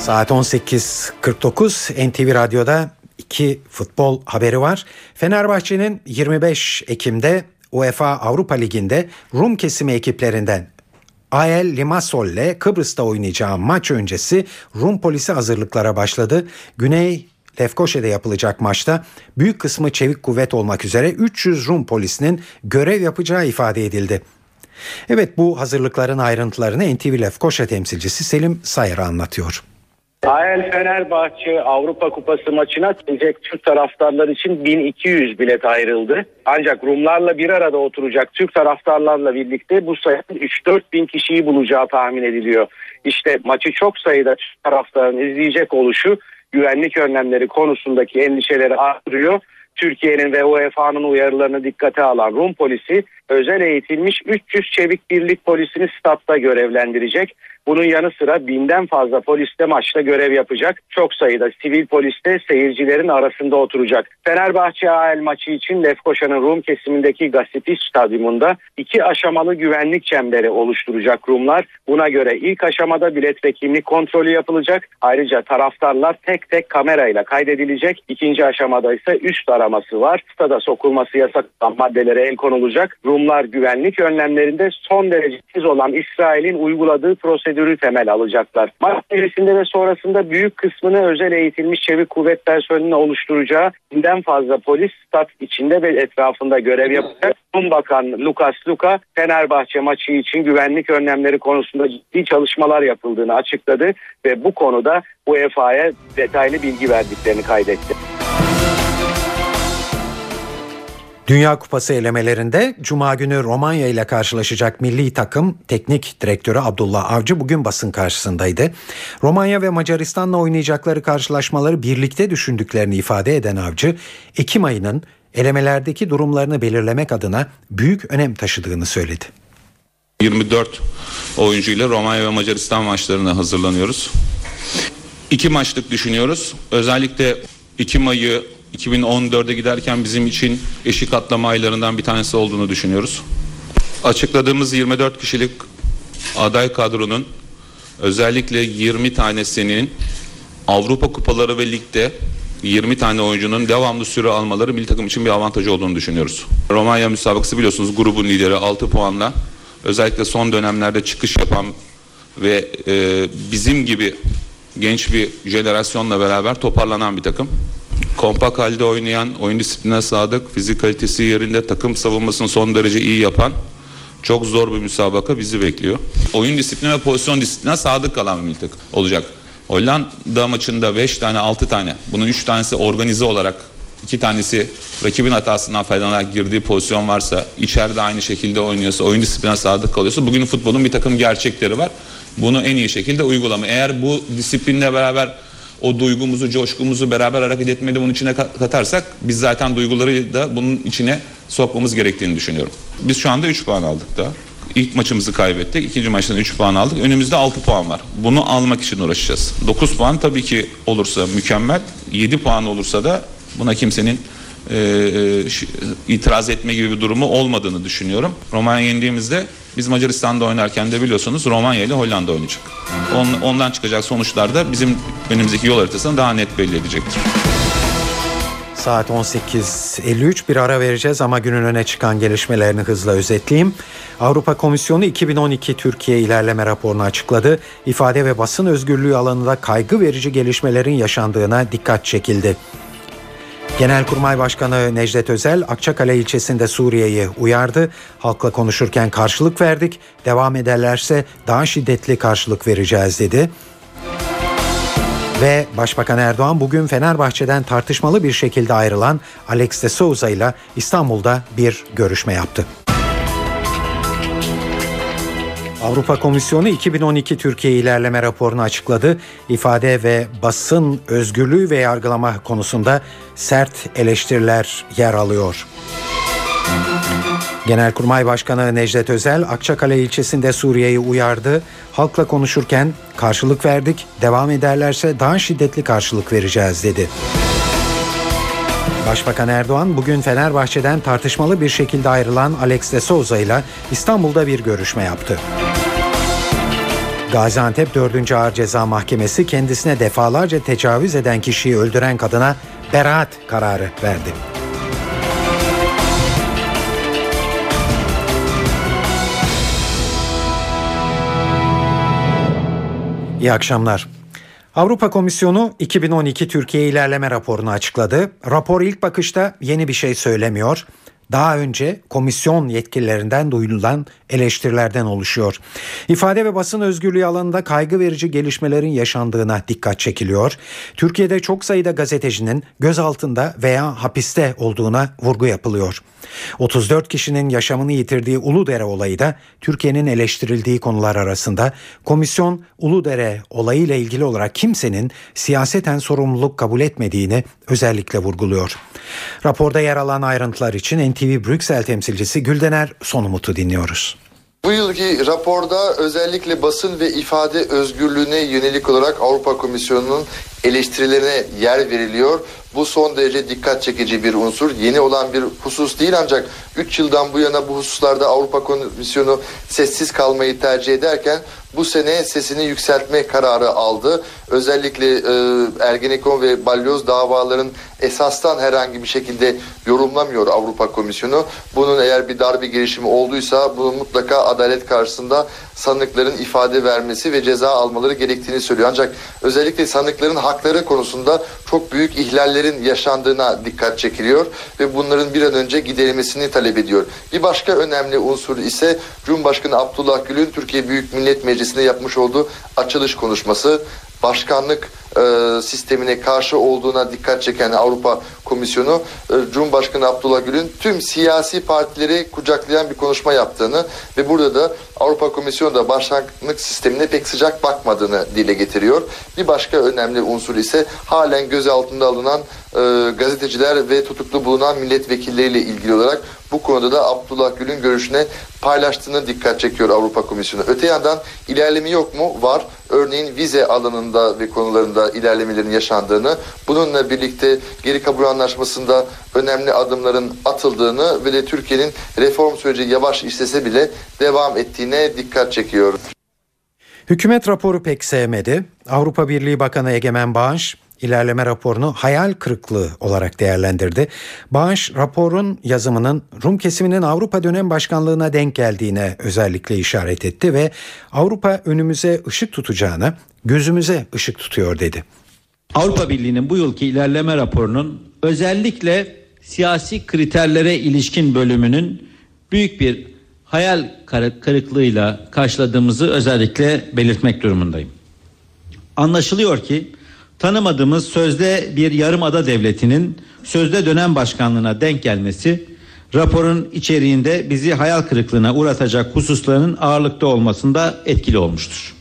Saat 18.49 NTV Radyo'da iki futbol haberi var. Fenerbahçe'nin 25 Ekim'de UEFA Avrupa Ligi'nde Rum kesimi ekiplerinden AL Limassol ile Kıbrıs'ta oynayacağı maç öncesi Rum polisi hazırlıklara başladı. Güney Lefkoşa'da yapılacak maçta büyük kısmı çevik kuvvet olmak üzere 300 Rum polisinin görev yapacağı ifade edildi. Evet bu hazırlıkların ayrıntılarını NTV Lefkoşa temsilcisi Selim Sayar anlatıyor. AEL Fenerbahçe Avrupa Kupası maçına gelecek Türk taraftarlar için 1200 bilet ayrıldı. Ancak Rumlarla bir arada oturacak Türk taraftarlarla birlikte bu sayının 3-4 bin kişiyi bulacağı tahmin ediliyor. İşte maçı çok sayıda taraftarın izleyecek oluşu güvenlik önlemleri konusundaki endişeleri artırıyor. Türkiye'nin ve UEFA'nın uyarılarını dikkate alan Rum polisi özel eğitilmiş 300 çevik birlik polisini statta görevlendirecek. Bunun yanı sıra binden fazla polis de maçta görev yapacak. Çok sayıda sivil polis de seyircilerin arasında oturacak. Fenerbahçe AL maçı için Lefkoşa'nın Rum kesimindeki Gasipi Stadyumunda iki aşamalı güvenlik çemberi oluşturacak Rumlar. Buna göre ilk aşamada bilet ve kimlik kontrolü yapılacak. Ayrıca taraftarlar tek tek kamerayla kaydedilecek. İkinci aşamada ise üst araması var. Stada sokulması yasak olan maddelere el konulacak. Rumlar güvenlik önlemlerinde son derece tiz olan İsrail'in uyguladığı prosedür prosedürü temel alacaklar. Maç öncesinde ve sonrasında büyük kısmını özel eğitilmiş çevik kuvvet personelini oluşturacağı binden fazla polis stat içinde ve etrafında görev yapacak. Bakan Lucas Luka Fenerbahçe maçı için güvenlik önlemleri konusunda ciddi çalışmalar yapıldığını açıkladı ve bu konuda UEFA'ya detaylı bilgi verdiklerini kaydetti. Dünya Kupası elemelerinde Cuma günü Romanya ile karşılaşacak milli takım teknik direktörü Abdullah Avcı bugün basın karşısındaydı. Romanya ve Macaristan'la oynayacakları karşılaşmaları birlikte düşündüklerini ifade eden Avcı, Ekim ayının elemelerdeki durumlarını belirlemek adına büyük önem taşıdığını söyledi. 24 oyuncuyla Romanya ve Macaristan maçlarına hazırlanıyoruz. İki maçlık düşünüyoruz. Özellikle Ekim ayı 2014'e giderken bizim için eşik atlama aylarından bir tanesi olduğunu düşünüyoruz. Açıkladığımız 24 kişilik aday kadronun özellikle 20 tanesinin Avrupa kupaları ve ligde 20 tane oyuncunun devamlı süre almaları milli takım için bir avantaj olduğunu düşünüyoruz. Romanya müsabakası biliyorsunuz grubun lideri 6 puanla özellikle son dönemlerde çıkış yapan ve e, bizim gibi genç bir jenerasyonla beraber toparlanan bir takım kompak halde oynayan, oyun disipline sadık, fizik kalitesi yerinde, takım savunmasını son derece iyi yapan çok zor bir müsabaka bizi bekliyor. Oyun disipline ve pozisyon disipline sadık kalan bir milli takım olacak. Hollanda maçında 5 tane 6 tane bunun 3 tanesi organize olarak iki tanesi rakibin hatasından faydalanarak girdiği pozisyon varsa içeride aynı şekilde oynuyorsa oyun disipline sadık kalıyorsa bugünün futbolun bir takım gerçekleri var. Bunu en iyi şekilde uygulama. Eğer bu disiplinle beraber o duygumuzu, coşkumuzu beraber hareket etmeyi bunun içine katarsak biz zaten duyguları da bunun içine sokmamız gerektiğini düşünüyorum. Biz şu anda 3 puan aldık da. İlk maçımızı kaybettik. İkinci maçtan 3 puan aldık. Önümüzde 6 puan var. Bunu almak için uğraşacağız. 9 puan tabii ki olursa mükemmel. 7 puan olursa da buna kimsenin e, e, itiraz etme gibi bir durumu olmadığını düşünüyorum. Romanya yendiğimizde biz Macaristan'da oynarken de biliyorsunuz Romanya ile Hollanda oynayacak. On, ondan çıkacak sonuçlar da bizim önümüzdeki yol haritasını daha net belli edecektir. Saat 18.53 bir ara vereceğiz ama günün öne çıkan gelişmelerini hızla özetleyeyim. Avrupa Komisyonu 2012 Türkiye ilerleme raporunu açıkladı. İfade ve basın özgürlüğü alanında kaygı verici gelişmelerin yaşandığına dikkat çekildi. Genelkurmay Başkanı Necdet Özel Akçakale ilçesinde Suriye'yi uyardı. Halkla konuşurken karşılık verdik. Devam ederlerse daha şiddetli karşılık vereceğiz dedi. Ve Başbakan Erdoğan bugün Fenerbahçe'den tartışmalı bir şekilde ayrılan Alex de Souza ile İstanbul'da bir görüşme yaptı. Avrupa Komisyonu 2012 Türkiye ilerleme raporunu açıkladı. İfade ve basın özgürlüğü ve yargılama konusunda sert eleştiriler yer alıyor. Genelkurmay Başkanı Necdet Özel Akçakale ilçesinde Suriye'yi uyardı. Halkla konuşurken karşılık verdik, devam ederlerse daha şiddetli karşılık vereceğiz dedi. Başbakan Erdoğan bugün Fenerbahçe'den tartışmalı bir şekilde ayrılan Alex de Souza ile İstanbul'da bir görüşme yaptı. Gaziantep 4. Ağır Ceza Mahkemesi kendisine defalarca tecavüz eden kişiyi öldüren kadına beraat kararı verdi. İyi akşamlar. Avrupa Komisyonu 2012 Türkiye ilerleme raporunu açıkladı. Rapor ilk bakışta yeni bir şey söylemiyor daha önce komisyon yetkililerinden duyulan eleştirilerden oluşuyor. İfade ve basın özgürlüğü alanında kaygı verici gelişmelerin yaşandığına dikkat çekiliyor. Türkiye'de çok sayıda gazetecinin gözaltında veya hapiste olduğuna vurgu yapılıyor. 34 kişinin yaşamını yitirdiği Uludere olayı da Türkiye'nin eleştirildiği konular arasında. Komisyon Uludere olayı ile ilgili olarak kimsenin siyaseten sorumluluk kabul etmediğini özellikle vurguluyor. Raporda yer alan ayrıntılar için NTV Brüksel temsilcisi Güldener Sonumut'u dinliyoruz. Bu yılki raporda özellikle basın ve ifade özgürlüğüne yönelik olarak Avrupa Komisyonu'nun eleştirilerine yer veriliyor. Bu son derece dikkat çekici bir unsur. Yeni olan bir husus değil ancak 3 yıldan bu yana bu hususlarda Avrupa Komisyonu sessiz kalmayı tercih ederken bu sene sesini yükseltme kararı aldı. Özellikle e, Ergenekon ve Balyoz davaların esastan herhangi bir şekilde yorumlamıyor Avrupa Komisyonu. Bunun eğer bir darbe girişimi olduysa bunun mutlaka adalet karşısında sanıkların ifade vermesi ve ceza almaları gerektiğini söylüyor. Ancak özellikle sanıkların hakları konusunda çok büyük ihlallerin yaşandığına dikkat çekiliyor ve bunların bir an önce giderilmesini talep ediyor. Bir başka önemli unsur ise Cumhurbaşkanı Abdullah Gül'ün Türkiye Büyük Millet Meclisi'nde yapmış olduğu açılış konuşması başkanlık e, sistemine karşı olduğuna dikkat çeken Avrupa Komisyonu e, Cumhurbaşkanı Abdullah Gül'ün tüm siyasi partileri kucaklayan bir konuşma yaptığını ve burada da Avrupa Komisyonu da başkanlık sistemine pek sıcak bakmadığını dile getiriyor. Bir başka önemli unsur ise halen gözaltında alınan e, gazeteciler ve tutuklu bulunan milletvekilleriyle ilgili olarak bu konuda da Abdullah Gül'ün görüşüne paylaştığını dikkat çekiyor Avrupa Komisyonu. Öte yandan ilerleme yok mu? Var. Örneğin vize alanında ve konularında ilerlemelerin yaşandığını, bununla birlikte geri kabul anlaşmasında önemli adımların atıldığını ve de Türkiye'nin reform süreci yavaş işlese bile devam ettiğine dikkat çekiyor. Hükümet raporu pek sevmedi. Avrupa Birliği Bakanı Egemen Bağış ilerleme raporunu hayal kırıklığı olarak değerlendirdi. Bağış raporun yazımının Rum kesiminin Avrupa dönem başkanlığına denk geldiğine özellikle işaret etti ve Avrupa önümüze ışık tutacağını gözümüze ışık tutuyor dedi. Avrupa Birliği'nin bu yılki ilerleme raporunun özellikle siyasi kriterlere ilişkin bölümünün büyük bir hayal kırıklığıyla karşıladığımızı özellikle belirtmek durumundayım. Anlaşılıyor ki tanımadığımız sözde bir yarımada devletinin sözde dönem başkanlığına denk gelmesi raporun içeriğinde bizi hayal kırıklığına uğratacak hususların ağırlıkta olmasında etkili olmuştur.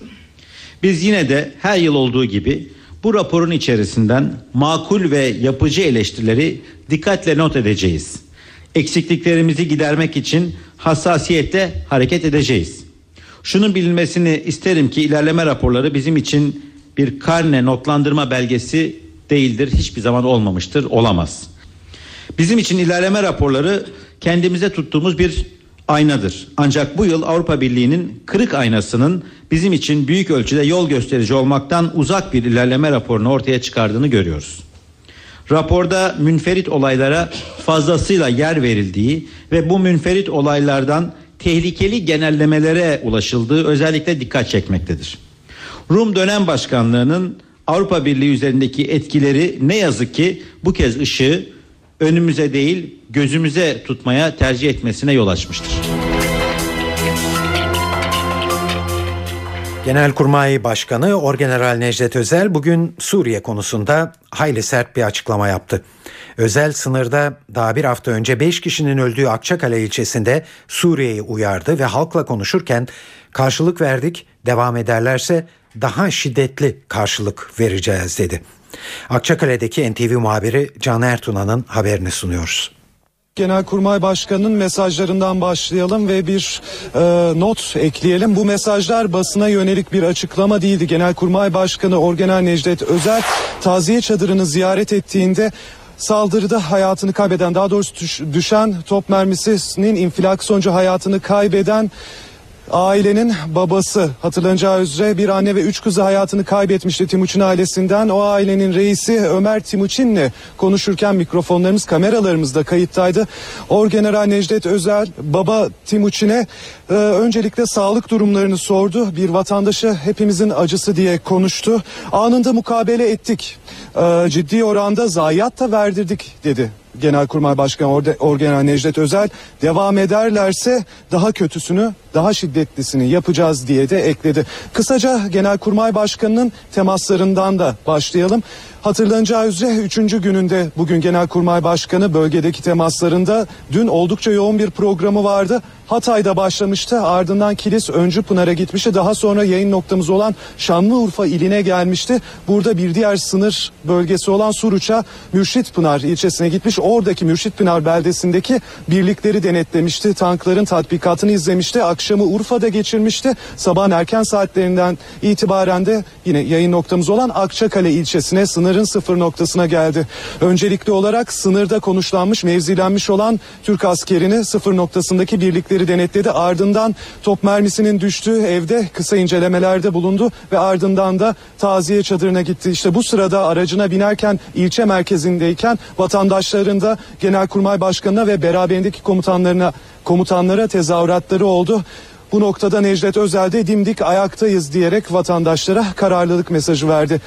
Biz yine de her yıl olduğu gibi bu raporun içerisinden makul ve yapıcı eleştirileri dikkatle not edeceğiz. Eksikliklerimizi gidermek için hassasiyetle hareket edeceğiz. Şunun bilinmesini isterim ki ilerleme raporları bizim için bir karne notlandırma belgesi değildir. Hiçbir zaman olmamıştır, olamaz. Bizim için ilerleme raporları kendimize tuttuğumuz bir aynadır. Ancak bu yıl Avrupa Birliği'nin kırık aynasının bizim için büyük ölçüde yol gösterici olmaktan uzak bir ilerleme raporunu ortaya çıkardığını görüyoruz. Raporda münferit olaylara fazlasıyla yer verildiği ve bu münferit olaylardan tehlikeli genellemelere ulaşıldığı özellikle dikkat çekmektedir. Rum dönem başkanlığının Avrupa Birliği üzerindeki etkileri ne yazık ki bu kez ışığı önümüze değil gözümüze tutmaya tercih etmesine yol açmıştır. Genelkurmay Başkanı Orgeneral Necdet Özel bugün Suriye konusunda hayli sert bir açıklama yaptı. Özel sınırda daha bir hafta önce 5 kişinin öldüğü Akçakale ilçesinde Suriye'yi uyardı ve halkla konuşurken karşılık verdik devam ederlerse daha şiddetli karşılık vereceğiz dedi. Akçakale'deki NTV muhabiri Can Ertuna'nın haberini sunuyoruz. Genelkurmay Başkanı'nın mesajlarından başlayalım ve bir e, not ekleyelim. Bu mesajlar basına yönelik bir açıklama değildi. Genelkurmay Başkanı Orgeneral Necdet Özel taziye çadırını ziyaret ettiğinde saldırıda hayatını kaybeden daha doğrusu düşen top mermisinin infilak sonucu hayatını kaybeden Ailenin babası hatırlanacağı üzere bir anne ve üç kızı hayatını kaybetmişti Timuçin ailesinden. O ailenin reisi Ömer Timuçin'le konuşurken mikrofonlarımız kameralarımızda kayıttaydı. Orgeneral Necdet Özel baba Timuçin'e e, öncelikle sağlık durumlarını sordu. Bir vatandaşı hepimizin acısı diye konuştu. Anında mukabele ettik. E, ciddi oranda zayiat da verdirdik dedi Genelkurmay Başkanı Orgeneral Necdet Özel devam ederlerse daha kötüsünü daha şiddetlisini yapacağız diye de ekledi. Kısaca Genelkurmay Başkanı'nın temaslarından da başlayalım. Hatırlanacağı üzere 3. gününde bugün Genelkurmay Başkanı bölgedeki temaslarında dün oldukça yoğun bir programı vardı. Hatay'da başlamıştı. Ardından Kilis Öncü Pınar'a gitmişti. Daha sonra yayın noktamız olan Şanlıurfa iline gelmişti. Burada bir diğer sınır bölgesi olan Suruç'a Mürşit Pınar ilçesine gitmiş. Oradaki Mürşit Pınar beldesindeki birlikleri denetlemişti. Tankların tatbikatını izlemişti. Akşamı Urfa'da geçirmişti. Sabahın erken saatlerinden itibaren de yine yayın noktamız olan Akçakale ilçesine sınırın sıfır noktasına geldi. Öncelikli olarak sınırda konuşlanmış, mevzilenmiş olan Türk askerini sıfır noktasındaki birlikleri denetledi. Ardından top mermisinin düştüğü evde kısa incelemelerde bulundu ve ardından da taziye çadırına gitti. İşte bu sırada aracına binerken ilçe merkezindeyken vatandaşların da Genelkurmay Başkanı'na ve beraberindeki komutanlarına komutanlara tezahüratları oldu. Bu noktada Necdet Özel de dimdik ayaktayız diyerek vatandaşlara kararlılık mesajı verdi.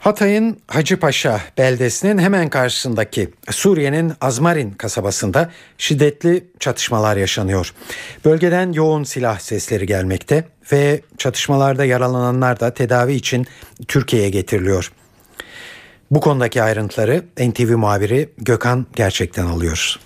Hatay'ın Hacıpaşa beldesinin hemen karşısındaki Suriye'nin Azmarin kasabasında şiddetli çatışmalar yaşanıyor. Bölgeden yoğun silah sesleri gelmekte ve çatışmalarda yaralananlar da tedavi için Türkiye'ye getiriliyor. Bu konudaki ayrıntıları NTV muhabiri Gökhan gerçekten alıyor.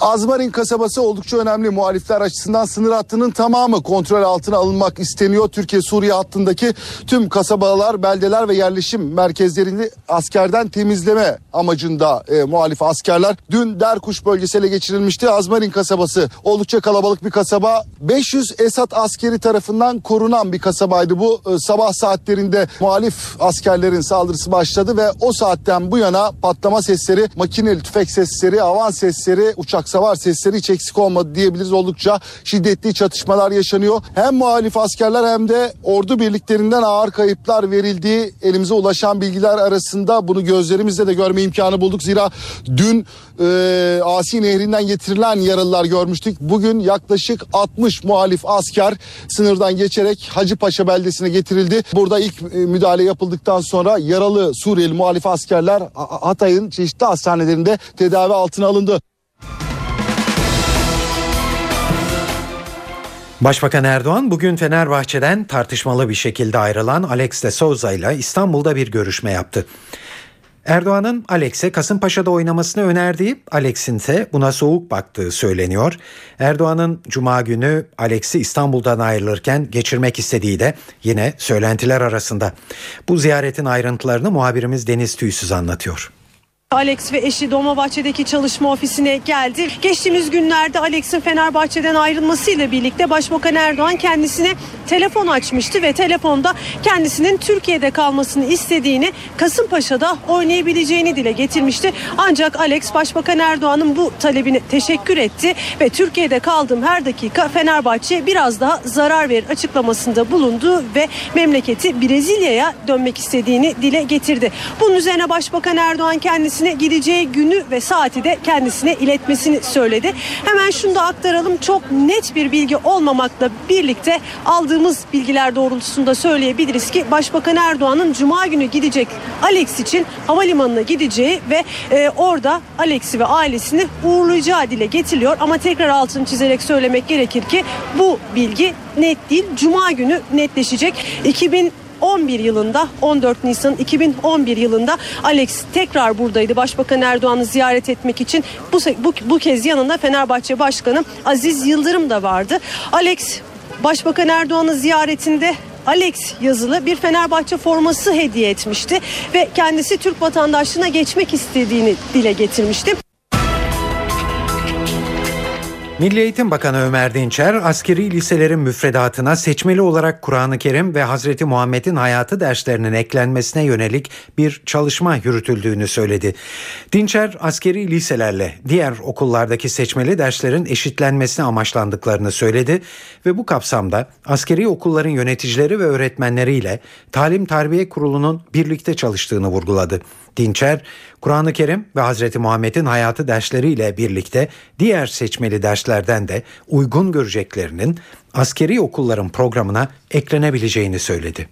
Azmarin kasabası oldukça önemli muhalifler açısından sınır hattının tamamı kontrol altına alınmak isteniyor. Türkiye-Suriye hattındaki tüm kasabalar, beldeler ve yerleşim merkezlerini askerden temizleme amacında e, muhalif askerler dün Derkuş bölgesi ele geçirilmişti. Azmarin kasabası oldukça kalabalık bir kasaba. 500 Esad askeri tarafından korunan bir kasabaydı bu. E, sabah saatlerinde muhalif askerlerin saldırısı başladı ve o saatten bu yana patlama sesleri, makineli tüfek sesleri, avan sesleri, uçak savar sesleri hiç eksik olmadı diyebiliriz. Oldukça şiddetli çatışmalar yaşanıyor. Hem muhalif askerler hem de ordu birliklerinden ağır kayıplar verildiği elimize ulaşan bilgiler arasında bunu gözlerimizle de görme imkanı bulduk. Zira dün e, Asi Nehri'nden getirilen yaralılar görmüştük. Bugün yaklaşık 60 muhalif asker sınırdan geçerek Hacıpaşa beldesine getirildi. Burada ilk e, müdahale yapıldıktan sonra yaralı Suriyeli muhalif askerler Hatay'ın çeşitli hastanelerinde tedavi altına alındı. Başbakan Erdoğan bugün Fenerbahçe'den tartışmalı bir şekilde ayrılan Alex de Souza ile İstanbul'da bir görüşme yaptı. Erdoğan'ın Alex'e Kasımpaşa'da oynamasını önerdiği, Alex'in ise buna soğuk baktığı söyleniyor. Erdoğan'ın Cuma günü Alex'i İstanbul'dan ayrılırken geçirmek istediği de yine söylentiler arasında. Bu ziyaretin ayrıntılarını muhabirimiz Deniz Tüysüz anlatıyor. Alex ve eşi Dolmabahçe'deki çalışma ofisine geldi. Geçtiğimiz günlerde Alex'in Fenerbahçe'den ayrılmasıyla birlikte Başbakan Erdoğan kendisine telefon açmıştı ve telefonda kendisinin Türkiye'de kalmasını istediğini, Kasımpaşa'da oynayabileceğini dile getirmişti. Ancak Alex Başbakan Erdoğan'ın bu talebini teşekkür etti ve Türkiye'de kaldığım her dakika Fenerbahçe biraz daha zarar verir açıklamasında bulundu ve memleketi Brezilya'ya dönmek istediğini dile getirdi. Bunun üzerine Başbakan Erdoğan kendisi kendisine gideceği günü ve saati de kendisine iletmesini söyledi. Hemen şunu da aktaralım. Çok net bir bilgi olmamakla birlikte aldığımız bilgiler doğrultusunda söyleyebiliriz ki Başbakan Erdoğan'ın Cuma günü gidecek Alex için havalimanına gideceği ve e, orada Alex'i ve ailesini uğurlayacağı dile getiriliyor. Ama tekrar altını çizerek söylemek gerekir ki bu bilgi net değil. Cuma günü netleşecek. 2000 2011 yılında 14 Nisan 2011 yılında Alex tekrar buradaydı. Başbakan Erdoğan'ı ziyaret etmek için bu, bu, bu kez yanında Fenerbahçe Başkanı Aziz Yıldırım da vardı. Alex Başbakan Erdoğan'ın ziyaretinde Alex yazılı bir Fenerbahçe forması hediye etmişti ve kendisi Türk vatandaşlığına geçmek istediğini dile getirmişti. Milli Eğitim Bakanı Ömer Dinçer, askeri liselerin müfredatına seçmeli olarak Kur'an-ı Kerim ve Hazreti Muhammed'in hayatı derslerinin eklenmesine yönelik bir çalışma yürütüldüğünü söyledi. Dinçer, askeri liselerle diğer okullardaki seçmeli derslerin eşitlenmesine amaçlandıklarını söyledi ve bu kapsamda askeri okulların yöneticileri ve öğretmenleriyle Talim Terbiye Kurulu'nun birlikte çalıştığını vurguladı. Dinçer, Kur'an-ı Kerim ve Hazreti Muhammed'in hayatı dersleriyle birlikte diğer seçmeli derslerden de uygun göreceklerinin askeri okulların programına eklenebileceğini söyledi.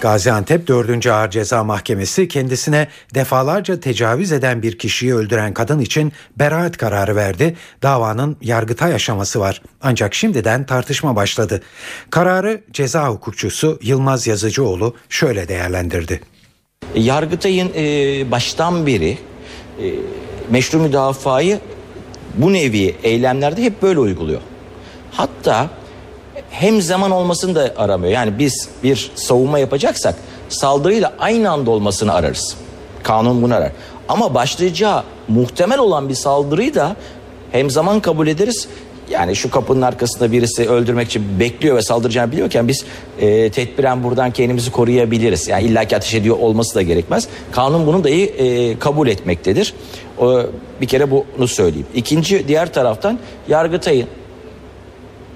Gaziantep 4. Ağır Ceza Mahkemesi kendisine defalarca tecavüz eden bir kişiyi öldüren kadın için beraat kararı verdi. Davanın yargıtay aşaması var. Ancak şimdiden tartışma başladı. Kararı ceza hukukçusu Yılmaz Yazıcıoğlu şöyle değerlendirdi. Yargıtay'ın e, baştan beri e, meşru müdafayı bu nevi eylemlerde hep böyle uyguluyor. Hatta hem zaman olmasını da aramıyor. Yani biz bir savunma yapacaksak saldırıyla aynı anda olmasını ararız. Kanun bunu arar. Ama başlayacağı muhtemel olan bir saldırıyı da hem zaman kabul ederiz. Yani şu kapının arkasında birisi öldürmek için bekliyor ve saldıracağını biliyorken biz e, tedbiren buradan kendimizi koruyabiliriz. Yani illaki ateş ediyor olması da gerekmez. Kanun bunu dahi e, kabul etmektedir. O, bir kere bunu söyleyeyim. İkinci diğer taraftan Yargıtay'ın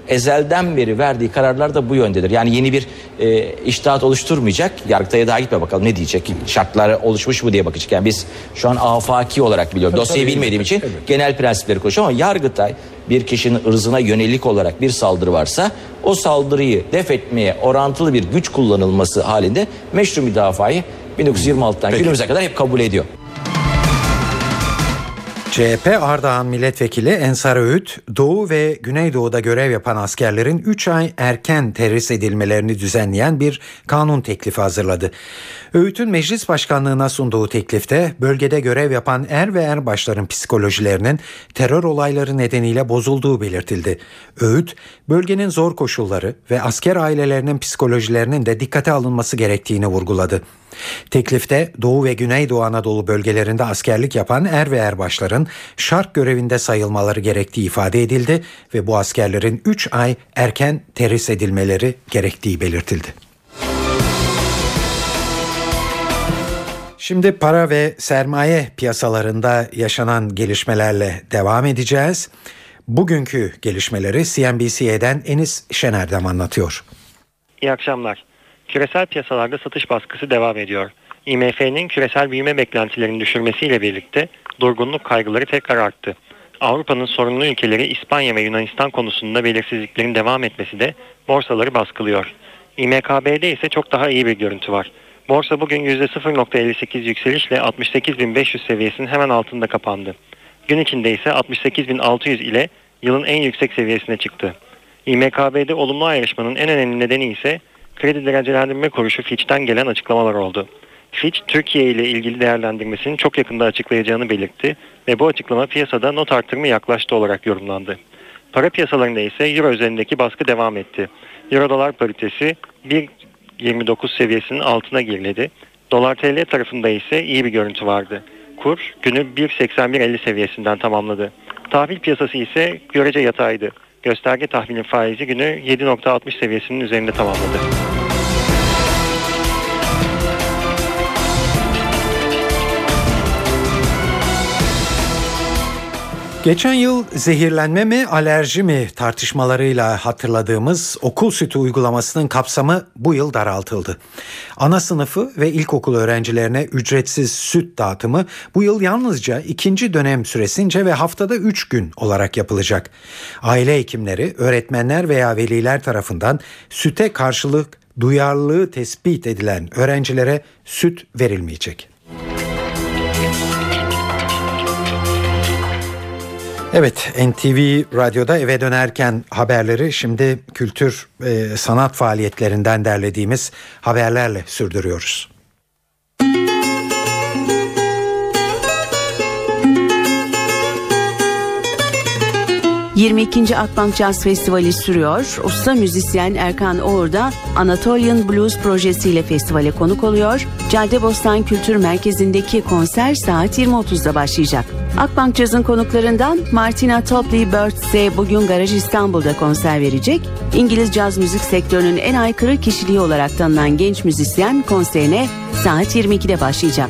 ezelden beri verdiği kararlar da bu yöndedir. Yani yeni bir e, iştahat oluşturmayacak. Yargıtay'a daha gitme bakalım ne diyecek? Şartlar oluşmuş mu diye bakacak. Yani biz şu an afaki olarak biliyorum. Tabii, Dosyayı tabii. bilmediğim için Tabii. genel prensipleri konuşuyorum ama Yargıtay bir kişinin ırzına yönelik olarak bir saldırı varsa o saldırıyı def etmeye orantılı bir güç kullanılması halinde meşru müdafayı 1926'dan Peki. günümüze kadar hep kabul ediyor. CHP Ardahan Milletvekili Ensar Öğüt, Doğu ve Güneydoğu'da görev yapan askerlerin 3 ay erken terhis edilmelerini düzenleyen bir kanun teklifi hazırladı. Öğüt'ün meclis başkanlığına sunduğu teklifte bölgede görev yapan er ve erbaşların psikolojilerinin terör olayları nedeniyle bozulduğu belirtildi. Öğüt, bölgenin zor koşulları ve asker ailelerinin psikolojilerinin de dikkate alınması gerektiğini vurguladı. Teklifte Doğu ve Güneydoğu Anadolu bölgelerinde askerlik yapan er ve erbaşların şark görevinde sayılmaları gerektiği ifade edildi ve bu askerlerin 3 ay erken terhis edilmeleri gerektiği belirtildi. Şimdi para ve sermaye piyasalarında yaşanan gelişmelerle devam edeceğiz. Bugünkü gelişmeleri CNBC'den Enis Şener'den anlatıyor. İyi akşamlar. Küresel piyasalarda satış baskısı devam ediyor. IMF'nin küresel büyüme beklentilerini düşürmesiyle birlikte durgunluk kaygıları tekrar arttı. Avrupa'nın sorunlu ülkeleri İspanya ve Yunanistan konusunda belirsizliklerin devam etmesi de borsaları baskılıyor. İMKB'de ise çok daha iyi bir görüntü var. Borsa bugün %0.58 yükselişle 68.500 seviyesinin hemen altında kapandı. Gün içinde ise 68.600 ile yılın en yüksek seviyesine çıktı. İMKB'de olumlu ayrışmanın en önemli nedeni ise kredi derecelendirme kuruluşu Fitch'ten gelen açıklamalar oldu. Fitch, Türkiye ile ilgili değerlendirmesini çok yakında açıklayacağını belirtti ve bu açıklama piyasada not artırımı yaklaştı olarak yorumlandı. Para piyasalarında ise Euro üzerindeki baskı devam etti. Euro dolar paritesi 1.29 seviyesinin altına geriledi. Dolar TL tarafında ise iyi bir görüntü vardı. Kur günü 1.8150 seviyesinden tamamladı. Tahvil piyasası ise görece yataydı. Gösterge tahvilin faizi günü 7.60 seviyesinin üzerinde tamamladı. Geçen yıl zehirlenme mi alerji mi tartışmalarıyla hatırladığımız okul sütü uygulamasının kapsamı bu yıl daraltıldı. Ana sınıfı ve ilkokul öğrencilerine ücretsiz süt dağıtımı bu yıl yalnızca ikinci dönem süresince ve haftada 3 gün olarak yapılacak. Aile hekimleri, öğretmenler veya veliler tarafından süte karşılık duyarlılığı tespit edilen öğrencilere süt verilmeyecek. Evet NTV Radyo'da eve dönerken haberleri şimdi kültür e, sanat faaliyetlerinden derlediğimiz haberlerle sürdürüyoruz. 22. Akbank Jazz Festivali sürüyor. Usta müzisyen Erkan Oğur da Anatolian Blues projesiyle festivale konuk oluyor. Caddebostan Kültür Merkezi'ndeki konser saat 20.30'da başlayacak. Akbank Jazz'ın konuklarından Martina Topley Bird bugün Garaj İstanbul'da konser verecek. İngiliz caz müzik sektörünün en aykırı kişiliği olarak tanınan genç müzisyen konserine saat 22'de başlayacak.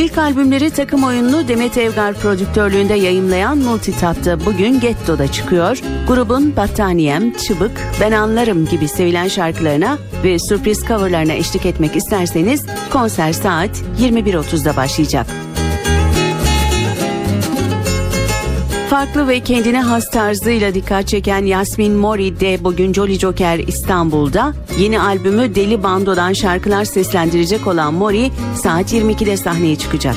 İlk albümleri takım oyununu Demet Evgar prodüktörlüğünde yayımlayan Multitap'ta bugün Getto'da çıkıyor. Grubun Battaniyem, Çıbık, Ben Anlarım gibi sevilen şarkılarına ve sürpriz coverlarına eşlik etmek isterseniz konser saat 21.30'da başlayacak. Farklı ve kendine has tarzıyla dikkat çeken Yasmin Mori de bugün Jolly Joker İstanbul'da yeni albümü Deli Bando'dan şarkılar seslendirecek olan Mori saat 22'de sahneye çıkacak.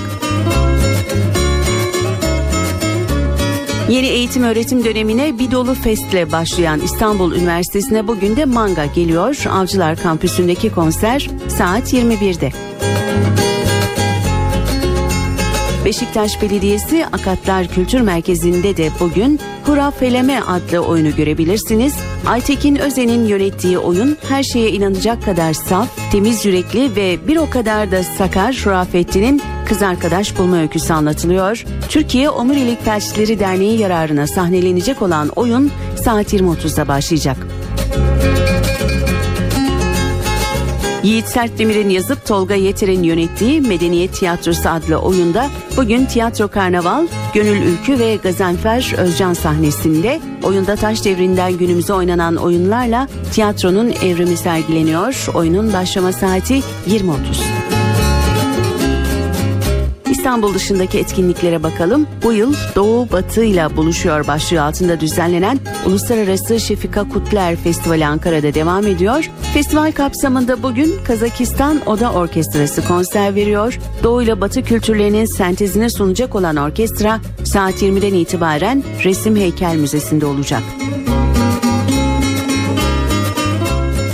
Yeni eğitim öğretim dönemine bir dolu festle başlayan İstanbul Üniversitesi'ne bugün de manga geliyor. Avcılar Kampüsü'ndeki konser saat 21'de. Beşiktaş Belediyesi Akatlar Kültür Merkezi'nde de bugün Hurafeleme adlı oyunu görebilirsiniz. Aytekin Özen'in yönettiği oyun her şeye inanacak kadar saf, temiz yürekli ve bir o kadar da sakar Şurafettin'in kız arkadaş bulma öyküsü anlatılıyor. Türkiye Omurilik Felçlileri Derneği yararına sahnelenecek olan oyun saat 20.30'da başlayacak. Yiğit Sertdemir'in yazıp Tolga Yeter'in yönettiği Medeniyet Tiyatrosu adlı oyunda bugün Tiyatro Karnaval, Gönül Ülkü ve Gazanfer Özcan sahnesinde oyunda taş devrinden günümüze oynanan oyunlarla tiyatronun evrimi sergileniyor. Oyunun başlama saati 20.30. İstanbul dışındaki etkinliklere bakalım. Bu yıl Doğu Batı ile buluşuyor başlığı altında düzenlenen Uluslararası Şefika Kutler Festivali Ankara'da devam ediyor. Festival kapsamında bugün Kazakistan Oda Orkestrası konser veriyor. Doğu ile Batı kültürlerinin sentezini sunacak olan orkestra saat 20'den itibaren Resim Heykel Müzesi'nde olacak.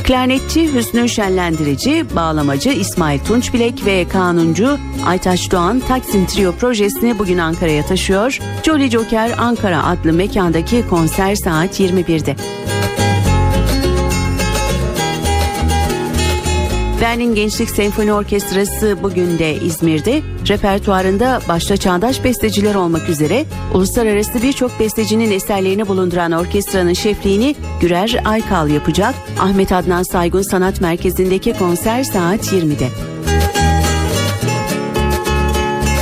Klarnetçi Hüsnü Şenlendirici, bağlamacı İsmail Tunçbilek ve kanuncu Aytaç Doğan Taksim Trio projesini bugün Ankara'ya taşıyor. Jolly Joker Ankara adlı mekandaki konser saat 21'de. Berlin Gençlik Senfoni Orkestrası bugün de İzmir'de repertuarında başta çağdaş besteciler olmak üzere uluslararası birçok bestecinin eserlerini bulunduran orkestranın şefliğini Gürer Aykal yapacak. Ahmet Adnan Saygun Sanat Merkezi'ndeki konser saat 20'de.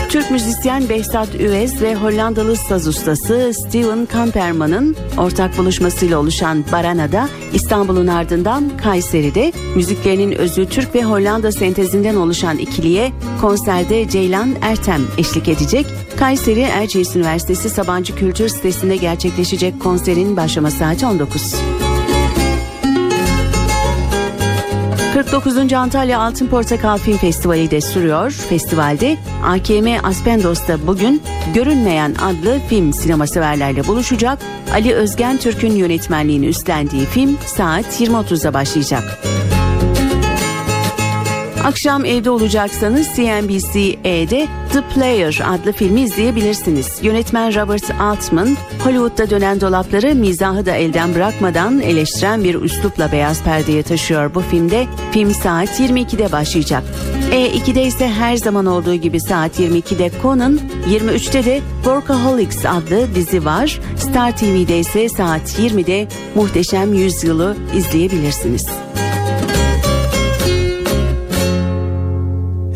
Türk müzisyen Behzat Üvez ve Hollandalı saz ustası Steven Kamperman'ın ortak buluşmasıyla oluşan Barana'da İstanbul'un ardından Kayseri'de müziklerinin özü Türk ve Hollanda sentezinden oluşan ikiliye konserde Ceylan Ertem eşlik edecek. Kayseri Erciyes Üniversitesi Sabancı Kültür sitesinde gerçekleşecek konserin başlama saati 19. 49. Antalya Altın Portakal Film Festivali de sürüyor. Festivalde AKM Aspendos'ta bugün Görünmeyen adlı film sinema severlerle buluşacak. Ali Özgen Türk'ün yönetmenliğini üstlendiği film saat 20.30'da başlayacak. Akşam evde olacaksanız CNBC-E'de The Player adlı filmi izleyebilirsiniz. Yönetmen Robert Altman, Hollywood'da dönen dolapları mizahı da elden bırakmadan eleştiren bir üslupla beyaz perdeye taşıyor bu filmde. Film saat 22'de başlayacak. E2'de ise her zaman olduğu gibi saat 22'de Conan, 23'te de Workaholics adlı dizi var. Star TV'de ise saat 20'de Muhteşem Yüzyılı izleyebilirsiniz.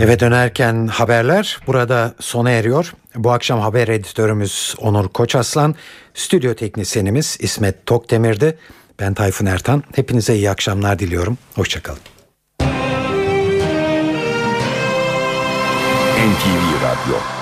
Eve dönerken haberler burada sona eriyor. Bu akşam haber editörümüz Onur Koçaslan, stüdyo teknisyenimiz İsmet Tokdemir'di. Ben Tayfun Ertan. Hepinize iyi akşamlar diliyorum. Hoşçakalın. NTV Radyo